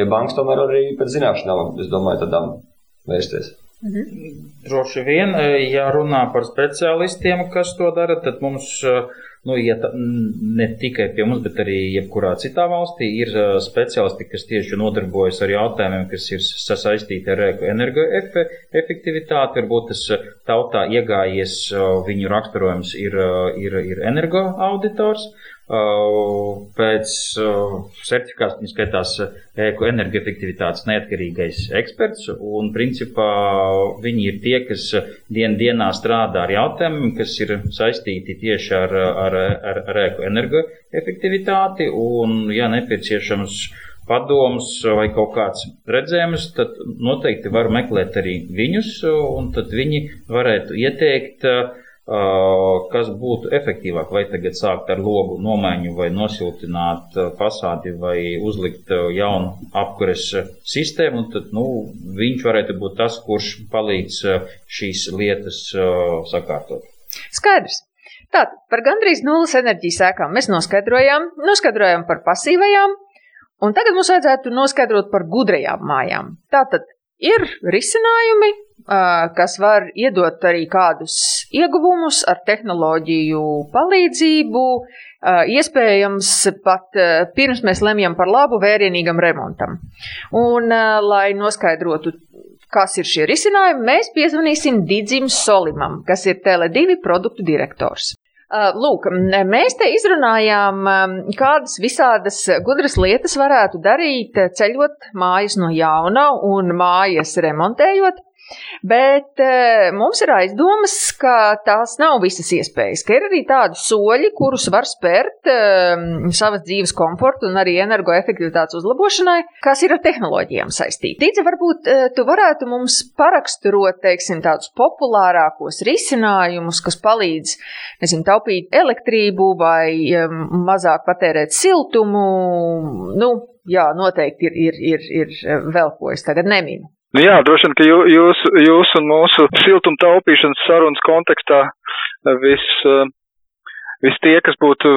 ja bankas tomēr arī pēc zināšanām, es domāju, tādām vērsties. Mhm. Droši vien, eh, ja runā par speciālistiem, kas to dara, tad mums uh, nu, ja ta, ne tikai pie mums, bet arī jebkurā citā valstī ir speciālisti, kas tieši nodarbojas ar jautājumiem, kas ir sasaistīti ar energoefektivitāti. Varbūt tas tautā iegājies, viņu raksturojums ir, ir, ir energoauditors. Pēc certifikāts viņa skaitās energoefektivitātes neatkarīgais eksperts, un principā viņi ir tie, kas dien dienā strādā ar jautājumiem, kas ir saistīti tieši ar, ar, ar, ar energoefektivitāti, un, ja nepieciešams, padomus vai kaut kāds redzējums, tad noteikti var meklēt arī viņus, un tad viņi varētu ieteikt uh, kas būtu efektīvāk, vai tagad sākt ar logu nomaiņu, vai nosiltināt fasādi, vai uzlikt jaunu apkures sistēmu, un tad nu, viņš varētu būt tas, kurš palīdz šīs lietas sakārtot. Skaidrs. Tātad par gandrīz nulles enerģijas sēkām mēs noskaidrojām, noskaidrojām par pasīvajām, un tagad mums vajadzētu noskaidrot par gudrajām mājām. Tātad ir risinājumi, kas var iedot arī kādus ieguvumus ar tehnoloģiju palīdzību, iespējams pat pirms mēs lemjam par labu vērienīgam remontam. Un, lai noskaidrotu, kas ir šie risinājumi, mēs piezvanīsim Digim Solimam, kas ir Tele2 produktu direktors. Lūk, mēs te izrunājām, kādas visādas gudras lietas varētu darīt, ceļot mājas no jauna un mājas remontējot. Bet e, mums ir aizdomas, ka tās nav visas iespējas, ka ir arī tādi soļi, kurus var spērt e, savas dzīves komforta un arī energoefektivitātes uzlabošanai, kas ir ar tehnoloģijām saistīti. Tīdze, varbūt e, tu varētu mums paraksturot, teiksim, tādus populārākos risinājumus, kas palīdz, nezinu, taupīt elektrību vai mazāk patērēt siltumu. Nu, jā, noteikti ir, ir, ir, ir vēl ko es tagad neminu. Nu jā, droši vien, ka jūs, jūs un mūsu siltuma taupīšanas sarunas kontekstā vis, vis tie, kas būtu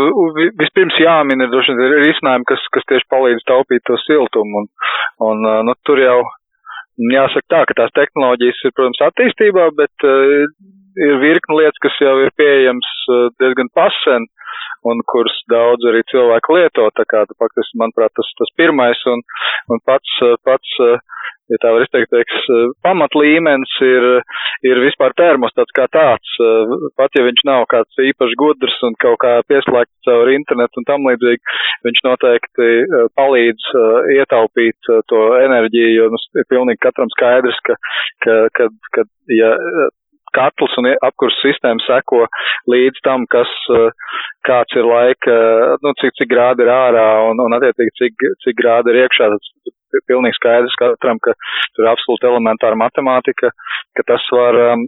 vispirms jāmin, ir droši vien risinājumi, kas, kas tieši palīdz taupīt to siltumu. Un, un nu, tur jau jāsaka tā, ka tās tehnoloģijas ir, protams, attīstībā, bet uh, ir virkni lietas, kas jau ir pieejams diezgan pasen un kuras daudz arī cilvēku lieto. Tā kā, faktiski, manuprāt, tas, tas pirmais un, un pats, pats ja tā var izteikt, teiks, eh, pamatlīmenis ir, ir vispār termostats kā tāds. Eh, pat ja viņš nav kāds īpaši gudrs un kaut kā pieslēgts caur internetu un tam līdzīgi, viņš noteikti eh, palīdz ietaupīt to enerģiju, jo nu, ir pilnīgi katram skaidrs, ka, ka, ka, ka ja katls un apkurs sistēma seko līdz tam, kas, kāds ir laika, nu, cik, cik grādi ir ārā un, un attiecīgi, cik, cik grādi ir iekšā. Tas pilnīgi skaidrs katram, ka tur ir absolūti elementāra matemātika, ka tas var um,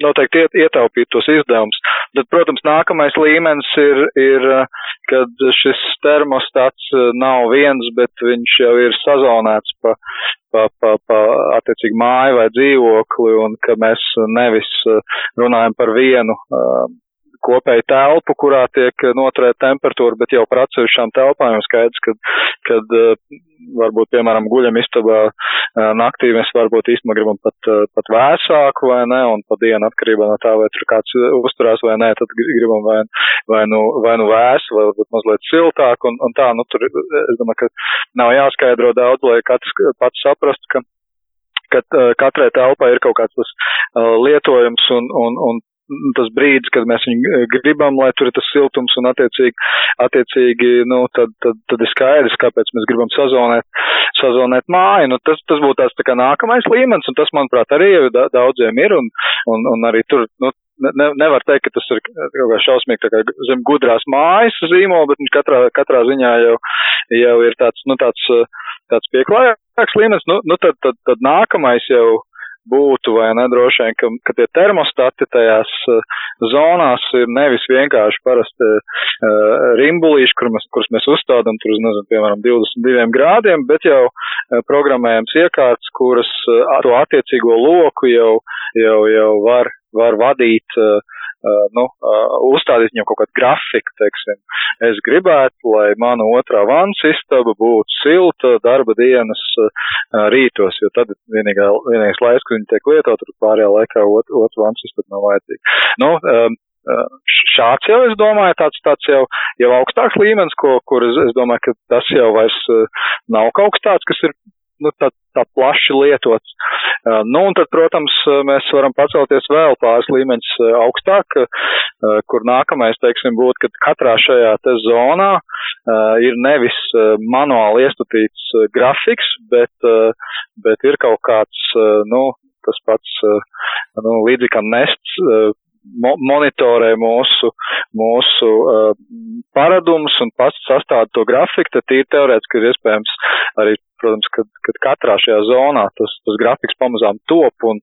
noteikti ietaupīt tos izdevumus. Tad, protams, nākamais līmenis ir, ir, kad šis termostats uh, nav viens, bet viņš jau ir sazonēts pa, pa, pa, pa attiecīgi māju vai dzīvokli, un ka mēs nevis uh, runājam par vienu uh, kopēju telpu, kurā tiek noturēta temperatūra, bet jau par atsevišķām telpām jau skaidrs, ka, kad eh, varbūt, piemēram, guļam istabā eh, naktī mēs varbūt īstenībā gribam pat, eh, pat vēsāku vai ne, un pa dienu atkarībā no tā, vai tur kāds uzturās vai nē, tad gribam vai, vai, nu, vai nu vēsu, vai varbūt mazliet siltāk, un, un tā, nu tur, es domāju, ka nav jāskaidro daudz, lai katrs pats saprastu, ka ka uh, katrai telpai ir kaut kāds tas uh, lietojums un, un, un tas brīdis, kad mēs viņu gribam, lai tur ir tas siltums un attiecīgi, attiecīgi nu, tad, tad, tad ir skaidrs, kāpēc mēs gribam sazonēt, sazonēt māju. Nu, tas, tas būtu tāds tā kā nākamais līmenis, un tas, manuprāt, arī jau daudziem ir, un, un, un arī tur, nu, ne, nevar teikt, ka tas ir kaut kā šausmīgi kā zem gudrās mājas zīmola, bet katrā, katrā ziņā jau, jau ir tāds, nu, tāds, tāds pieklājīgs līmenis. Nu, nu tad, tad, tad nākamais jau būtu, vai ne, droši vien, ka, ka tie termostati tajās uh, zonās ir nevis vienkārši parasti uh, rimbulīši, kur mēs, kurus mēs uzstādām tur uz, nezinu, piemēram, 22 grādiem, bet jau uh, programmējams iekārts, kuras to attiecīgo loku jau, jau, jau var var vadīt, uh, nu, uh, uzstādīt viņam kaut kādu grafiku, teiksim. Es gribētu, lai mana otrā vans istaba būtu silta darba dienas uh, rītos, jo tad vienīgā, vienīgais laiks, kad viņi tiek lietot, tur pārējā laikā ot, otrs vans istaba nav vajadzīga. Nu, um, šāds jau, es domāju, tāds, tāds jau, jau augstāks līmenis, ko, kur es, es domāju, ka tas jau vairs nav kaut kas tāds, kas ir nu, tā, tā plaši lietots. Uh, nu, un tad, protams, mēs varam pacelties vēl pāris līmeņus uh, augstāk, uh, kur nākamais, teiksim, būtu, ka katrā šajā te zonā ir nevis manuāli iestutīts grafiks, bet, bet ir kaut kāds, nu, tas pats, nu, līdzīgi kā nests, mo monitorē mūsu, mūsu uh, paradumus un pats sastāda to grafiku, tad tīri teorētiski ir iespējams arī protams, kad, kad katrā šajā zonā tas, tas grafiks pamazām top un,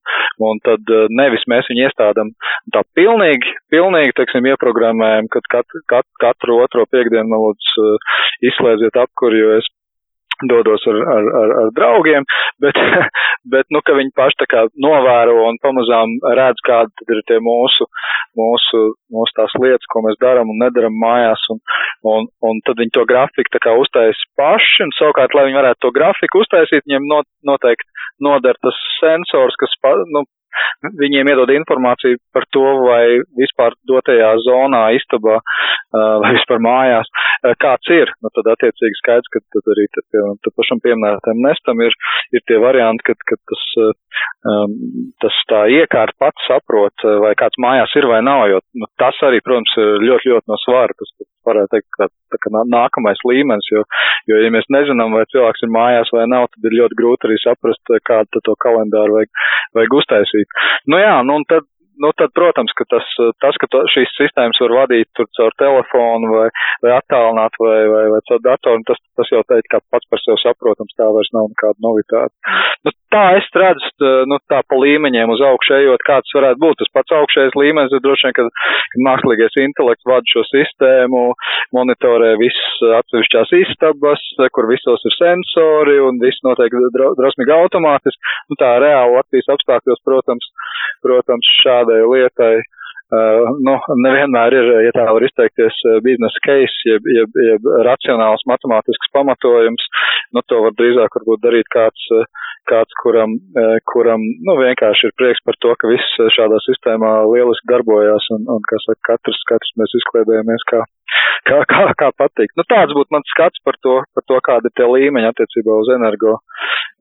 un tad eh, nevis mēs viņu iestādam tā pilnīgi, pilnīgi, teiksim, ieprogrammējam, kad kat, kat, katru otro piekdienu lūdzu eh, izslēdziet apkuri, jo es dodos ar, ar, ar, ar draugiem, bet, [LAUGHS] bet, nu, ka viņi paši tā kā novēro un pamazām redz, kāda tad ir tie mūsu, mūsu, mūsu tās lietas, ko mēs darām un nedaram mājās, un, un, un tad viņi to grafiku tā kā uztaisa paši, un savukārt, lai viņi varētu to grafiku uztaisīt, viņiem not, noteikti noder tas sensors, kas, nu, viņiem iedod informāciju par to, vai vispār dotajā zonā, istabā vai vispār mājās kāds ir. Nu, tad attiecīgi skaidrs, ka tad arī tad pašam pieminētājiem nestam ir, ir tie varianti, kad, kad tas, tas tā iekārt pats saprot, vai kāds mājās ir vai nav, jo nu, tas arī, protams, ir ļoti, ļoti no svara. Tas, varētu teikt, ka tā kā nākamais līmenis, jo, jo, ja mēs nezinām, vai cilvēks ir mājās vai nav, tad ir ļoti grūti arī saprast, kādu to kalendāru vajag, vajag uztaisīt. Nu jā, nu un tad nu, tad, protams, ka tas, tas ka to, šīs sistēmas var vadīt tur caur telefonu vai, vai attālināt vai, vai, vai caur datoru, tas, tas jau teikt, kā pats par sevi saprotams, tā vairs nav nekāda novitāte. Nu, tā es redzu, nu, tā pa līmeņiem uz augšu ejot, kāds varētu būt. Tas pats augšējais līmenis ir droši vien, kad, kad mākslīgais intelekts vada šo sistēmu, monitorē visas atsevišķās istabas, kur visos ir sensori un viss notiek drosmīgi automātiski. Nu, tā reāli Latvijas apstākļos, protams, protams, šādai lietai Uh, nu, nevienmēr ir, ja tā var izteikties, biznesa case, jeb, jeb, jeb racionāls matemātisks pamatojums, nu, to var drīzāk varbūt darīt kāds, kāds kuram, kuram, nu, vienkārši ir prieks par to, ka viss šādā sistēmā lieliski darbojās un, un kā saka, katrs, katrs mēs izkliedējamies kā, kā, kā, kā patīk. Nu, tāds būtu mans skats par to, par to, kāda ir tie līmeņi attiecībā uz energo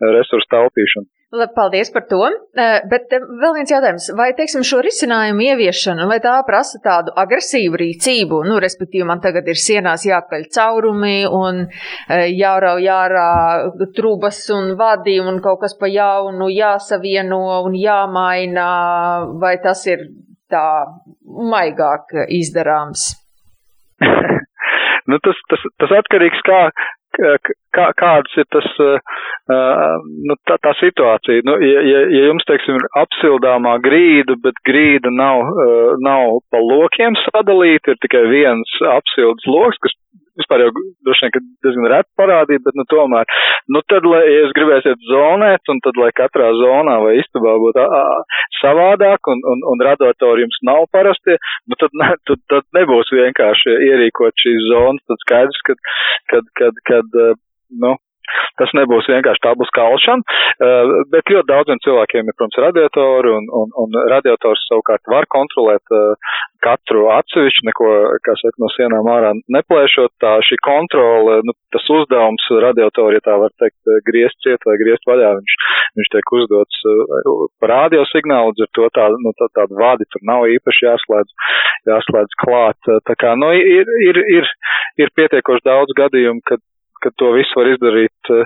resursu taupīšanu. Paldies par to. Eh, bet eh, vēl viens jautājums. Vai, teiksim, šo risinājumu ieviešana, vai tā prasa tādu agresīvu rīcību? Nu, respektīvi, man tagad ir sienās jākaļ caurumi un eh, jārau jārā trubas un vadi un kaut kas pa jaunu jāsavieno un jāmaina, vai tas ir tā maigāk izdarāms? [LAUGHS] nu, tas, tas, tas atkarīgs kā, kā, kāds ir tas, nu, tā, tā situācija. Nu, ja, ja, ja jums, teiksim, ir apsildāmā grīda, bet grīda nav, nav pa lokiem sadalīta, ir tikai viens apsildes loks, kas vispār jau droši vien, ka diezgan reti parādīt, bet nu tomēr, nu tad, lai ja jūs gribēsiet zonēt, un tad, lai katrā zonā vai istabā būtu savādāk, un, un, un radatori jums nav parastie, nu tad, ne, tad, tad nebūs vienkārši ierīkot šīs zonas, tad skaidrs, kad, kad, kad, kad nu, tas nebūs vienkārši tā būs kalšana, uh, bet ļoti daudziem cilvēkiem ir, protams, radiatori, un, un, un radiators savukārt var kontrolēt uh, katru atsevišķu, neko, kā saka, no sienām ārā neplēšot. Tā šī kontrole, nu, tas uzdevums radiatoru, ja tā var teikt, griezt ciet vai griezt vaļā, viņš, viņš tiek uzdots par radiosignālu, līdz ar to tā, nu, tā, tāda vadi tur nav īpaši jāslēdz, jāslēdz klāt. Tā kā, nu, ir, ir, ir, ir pietiekoši daudz gadījumu, kad, kad to visu var izdarīt uh,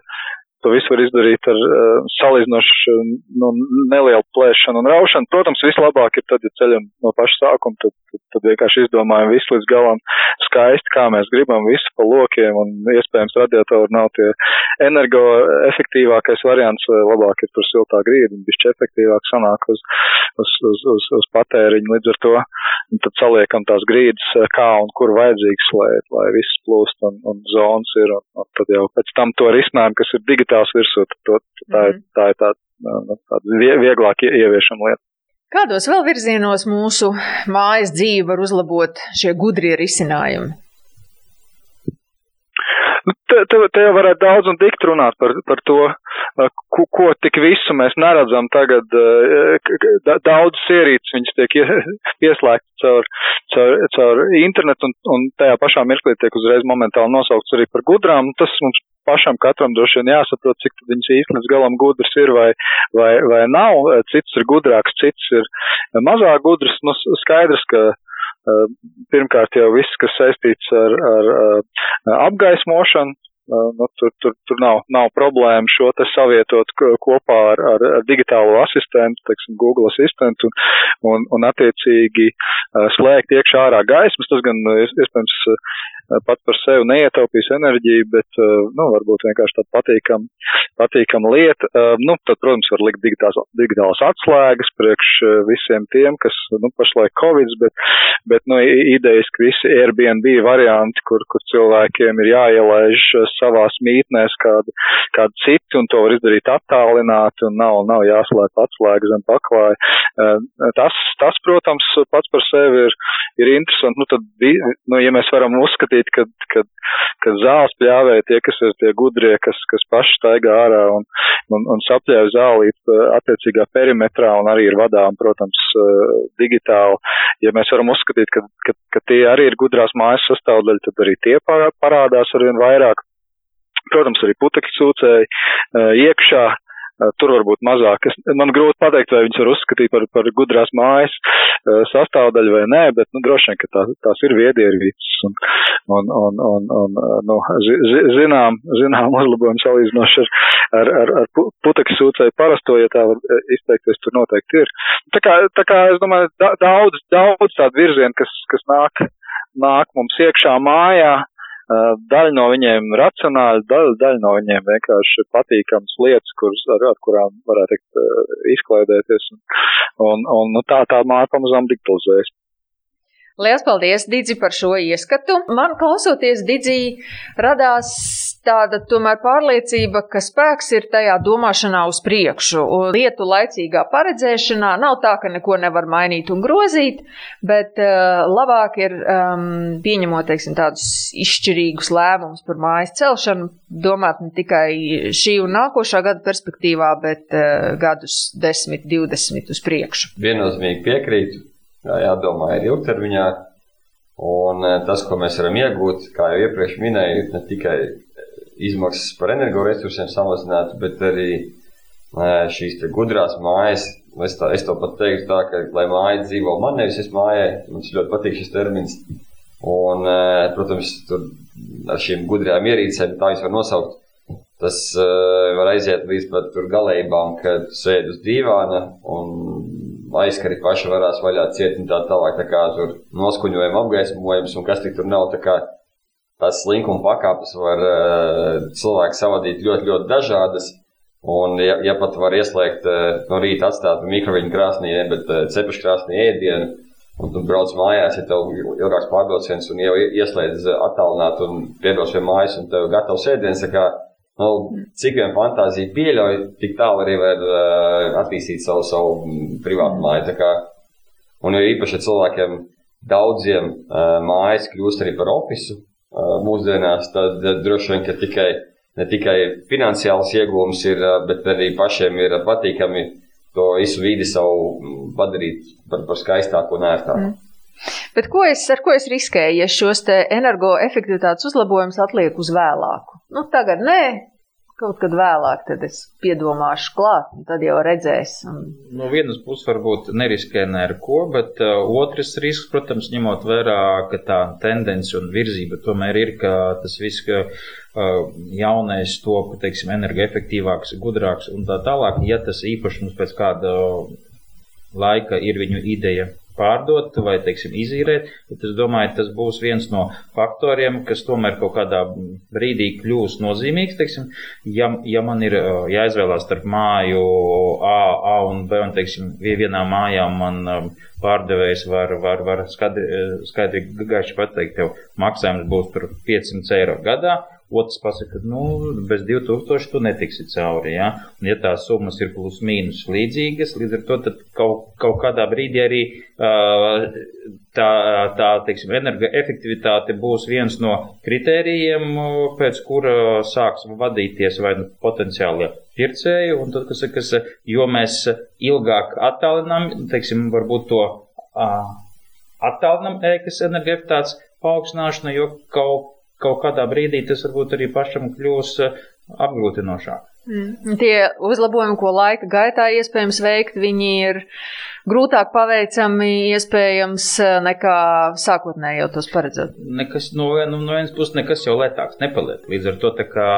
To visu var izdarīt ar uh, salīdzinoši nu, nelielu plēšanu un raušanu. Protams, vislabāk ir tad, ja ceļam no paša sākuma, tad, tad, tad vienkārši izdomājam visu līdz galam skaisti, kā mēs gribam, visu pa lokiem, un iespējams radiatori nav tie energoefektīvākais variants, labāk ir tur siltā grīda, un bišķi efektīvāk sanāk uz, uz, uz, uz, uz patēriņu līdz ar to, tad saliekam tās grīdas, kā un kur vajadzīgs, lai, lai viss plūst un, un zonas ir, un, un tad jau pēc tam to risinājumu, kas ir digitāli tās virsū, to, tā, mhm. tā ir tā, nu, tāda vieglāk ieviešama lieta. Kādos vēl virzienos mūsu mājas dzīve var uzlabot šie gudrie risinājumi? Nu, te, te, te jau varētu daudz un dikt runāt par, par to, ko, ko tik visu mēs neredzam tagad. Daudz ierīces viņas tiek pieslēgtas [LAUGHS] caur, caur, caur internetu un, un tajā pašā mirklī tiek uzreiz momentāli nosaukts arī par gudrām. Tas mums pašam katram droši vien jāsaprot, cik viņas īsti līdz galam gudras ir vai, vai, vai nav. Cits ir gudrāks, cits ir mazāk gudrs. Nu, skaidrs, ka uh, pirmkārt jau viss, kas saistīts ar, ar, ar apgaismošanu, uh, nu, tur, tur, tur nav, nav problēma šo te savietot kopā ar, ar, ar digitālo asistentu, teiksim, Google asistentu un, un, attiecīgi slēgt iekšā ārā gaismas. Tas gan iespējams pat par sevi neietaupīs enerģiju, bet, nu, varbūt vienkārši tāda patīkama, patīkama lieta. Nu, tad, protams, var likt digitāls, digitālas atslēgas priekš visiem tiem, kas, nu, pašlaik Covid, bet, bet, nu, idejas, ka visi Airbnb varianti, kur, kur cilvēkiem ir jāielaiž savās mītnēs kādu, kādu citu, un to var izdarīt attālināti, un nav, nav jāslēdz atslēgas zem paklāja. Tas, tas, protams, pats par sevi ir, ir interesanti. Nu, tad, nu, ja mēs varam uzskatīt, sagaidīt, kad, kad, kad zāles pļāvēja tie, kas ir tie gudrie, kas, kas paši staigā ārā un, un, un sapļāva zālīt uh, attiecīgā perimetrā un arī ir vadām, protams, uh, digitāli. Ja mēs varam uzskatīt, ka, ka, ka tie arī ir gudrās mājas sastāvdaļa, tad arī tie parādās arvien vairāk. Protams, arī putekļu sūcēji uh, iekšā Tur varbūt mazāk. Es, man grūti pateikt, vai viņas var uzskatīt par, par gudrās mājas sastāvdaļu vai nē, bet nu, droši vien, ka tā, tās ir viedierīces un, un, un, un, un nu, zi, zinām, zinām uzlabojumu salīdzinoši ar, ar, ar, ar putekļu sūcēju parasto, ja tā var izteikties, tur noteikti ir. Tā kā, tā kā es domāju, daudz, daudz tādu virzienu, kas, kas nāk, nāk mums iekšā mājā, Daļa no viņiem racionāli, daļa, daļa no viņiem vienkārši patīkams lietas, kuras, ar, ar kurām varētu teikt, izklaidēties. Un, un, un nu, tā tā māja pamazām digitalizējas. Lielas paldies, Digi, par šo ieskatu. Man klausoties, Digi, radās tāda tomēr pārliecība, ka spēks ir tajā domāšanā uz priekšu. Lietu laicīgā paredzēšanā nav tā, ka neko nevar mainīt un grozīt, bet uh, labāk ir um, pieņemot, teiksim, tādus izšķirīgus lēmumus par mājas celšanu, domāt ne tikai šī un nākošā gada perspektīvā, bet uh, gadus 10, 20 uz priekšu. Viennozīmīgi piekrītu jādomā ir ilgtermiņā. Un eh, tas, ko mēs varam iegūt, kā jau iepriekš minēju, ir ne tikai izmaksas par energoresursiem samazināt, bet arī eh, šīs gudrās mājas. Es, tā, es to pat teiktu tā, ka, lai māja dzīvo man, nevis es mājai, man ļoti patīk šis termins. Un, protams, tur ar šīm gudrajām ierīcēm, tā viņas var nosaukt, tas var aiziet līdz pat galībām, kad sēž uz dīvāna un aizkari paši varās vaļā ciet un tā tālāk. Tā kā tur noskuņojuma apgaismojums un kas tik tur nav. Tā kā tās slinkuma pakāpes var uh, cilvēki savadīt ļoti, ļoti dažādas. Un, ja, ja pat var ieslēgt uh, no rīta atstāt mikroviņu krāsnī, bet uh, cepušu krāsnī ēdienu, un tu brauc mājās, ja tev ilgāks pārbrauciens un jau ieslēdz attālināt un piebrauc pie mājas un tev gatavs ēdiens, tā kā Nu, cik vien fantāzija pieļauj, tik tālu arī var uh, attīstīt savu, savu privātu māju. Kā, un jo īpaši cilvēkiem daudziem uh, mājas kļūst arī par ofisu uh, mūsdienās, tad uh, droši vien, ka tikai ne tikai finansiāls iegūms, ir, bet arī pašiem ir patīkami to visu vidi savu padarīt par, par skaistāku un ērtāku. Mm. Bet ko es, ar ko es riskēju, ja šos energoefektivitātes uzlabojumus atlieku uz vēlāku? Nu, tagad nē, kaut kad vēlāk, tad es piedomāšu klāt, un tad jau redzēs. Un... No vienas puses, varbūt neriskē ne ar ko, bet uh, otrs risks, protams, ņemot vērā, ka tā tendence un virzība tomēr ir, ka tas viss, ka uh, jaunais top, teiksim, energoefektīvāks, gudrāks un tā tālāk, ja tas īpaši mums pēc kāda laika ir viņu ideja pārdot vai, teiksim, izīrēt, bet es domāju, tas būs viens no faktoriem, kas tomēr kaut kādā brīdī kļūs nozīmīgs, teiksim, ja, ja man ir jāizvēlās starp māju A, A un B, un, teiksim, vienā mājā man pārdevējs var, var, var skaidri, skaidri gaiši pateikt, tev maksājums būs par 500 eiro gadā, Otrs pasaka, ka nu, bez 2000 tu netiksi cauri. Ja? Un, ja tās summas ir plus mīnus līdzīgas, līdz ar to kaut, kaut kādā brīdī arī uh, tā, tā teiksim, energoefektivitāte būs viens no kritērijiem, pēc kura sāks vadīties vai nu potenciāli pircēji. Un tad, kas, kas, jo mēs ilgāk attālinām, teiksim, varbūt to uh, attālinām ēkas energoefektivitātes paaugstināšanu, jo kaut kaut kādā brīdī tas varbūt arī pašam kļūs eh, apgrūtinošāk. Mm. Tie uzlabojumi, ko laika gaitā iespējams veikt, viņi ir grūtāk paveicami iespējams eh, nekā sākotnēji jau tos paredzēt. Nekas no, nu, no vienas puses nekas jau lētāks nepaliek. Līdz ar to tā kā.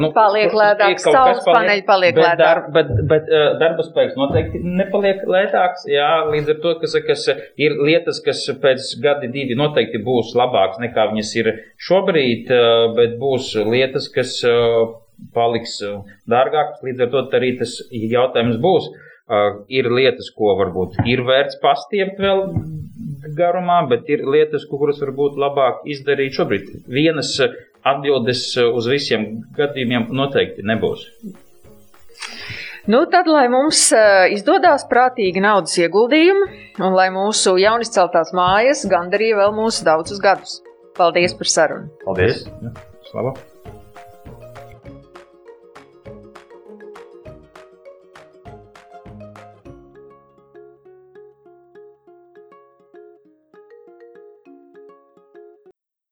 Nu, paliek lētāks, saules paneļi paliek bet lētāks. Dar, bet, bet uh, darba spēks noteikti nepaliek lētāks. Jā, līdz ar to, kas, kas ir lietas, kas pēc gadi divi noteikti būs labāks nekā viņas ir šobrīd, uh, bet būs lietas, kas. Uh, paliks uh, dārgāks. Līdz ar to arī tas jautājums būs. Uh, ir lietas, ko varbūt ir vērts pastiept vēl garumā, bet ir lietas, kuras varbūt labāk izdarīt šobrīd. Vienas uh, atbildes uz visiem gadījumiem noteikti nebūs. Nu, tad, lai mums izdodas prātīgi naudas ieguldījumi, un lai mūsu jaunizceltās mājas gandarīja vēl mūsu daudzus gadus. Paldies par sarunu! Paldies! Ja, Slava!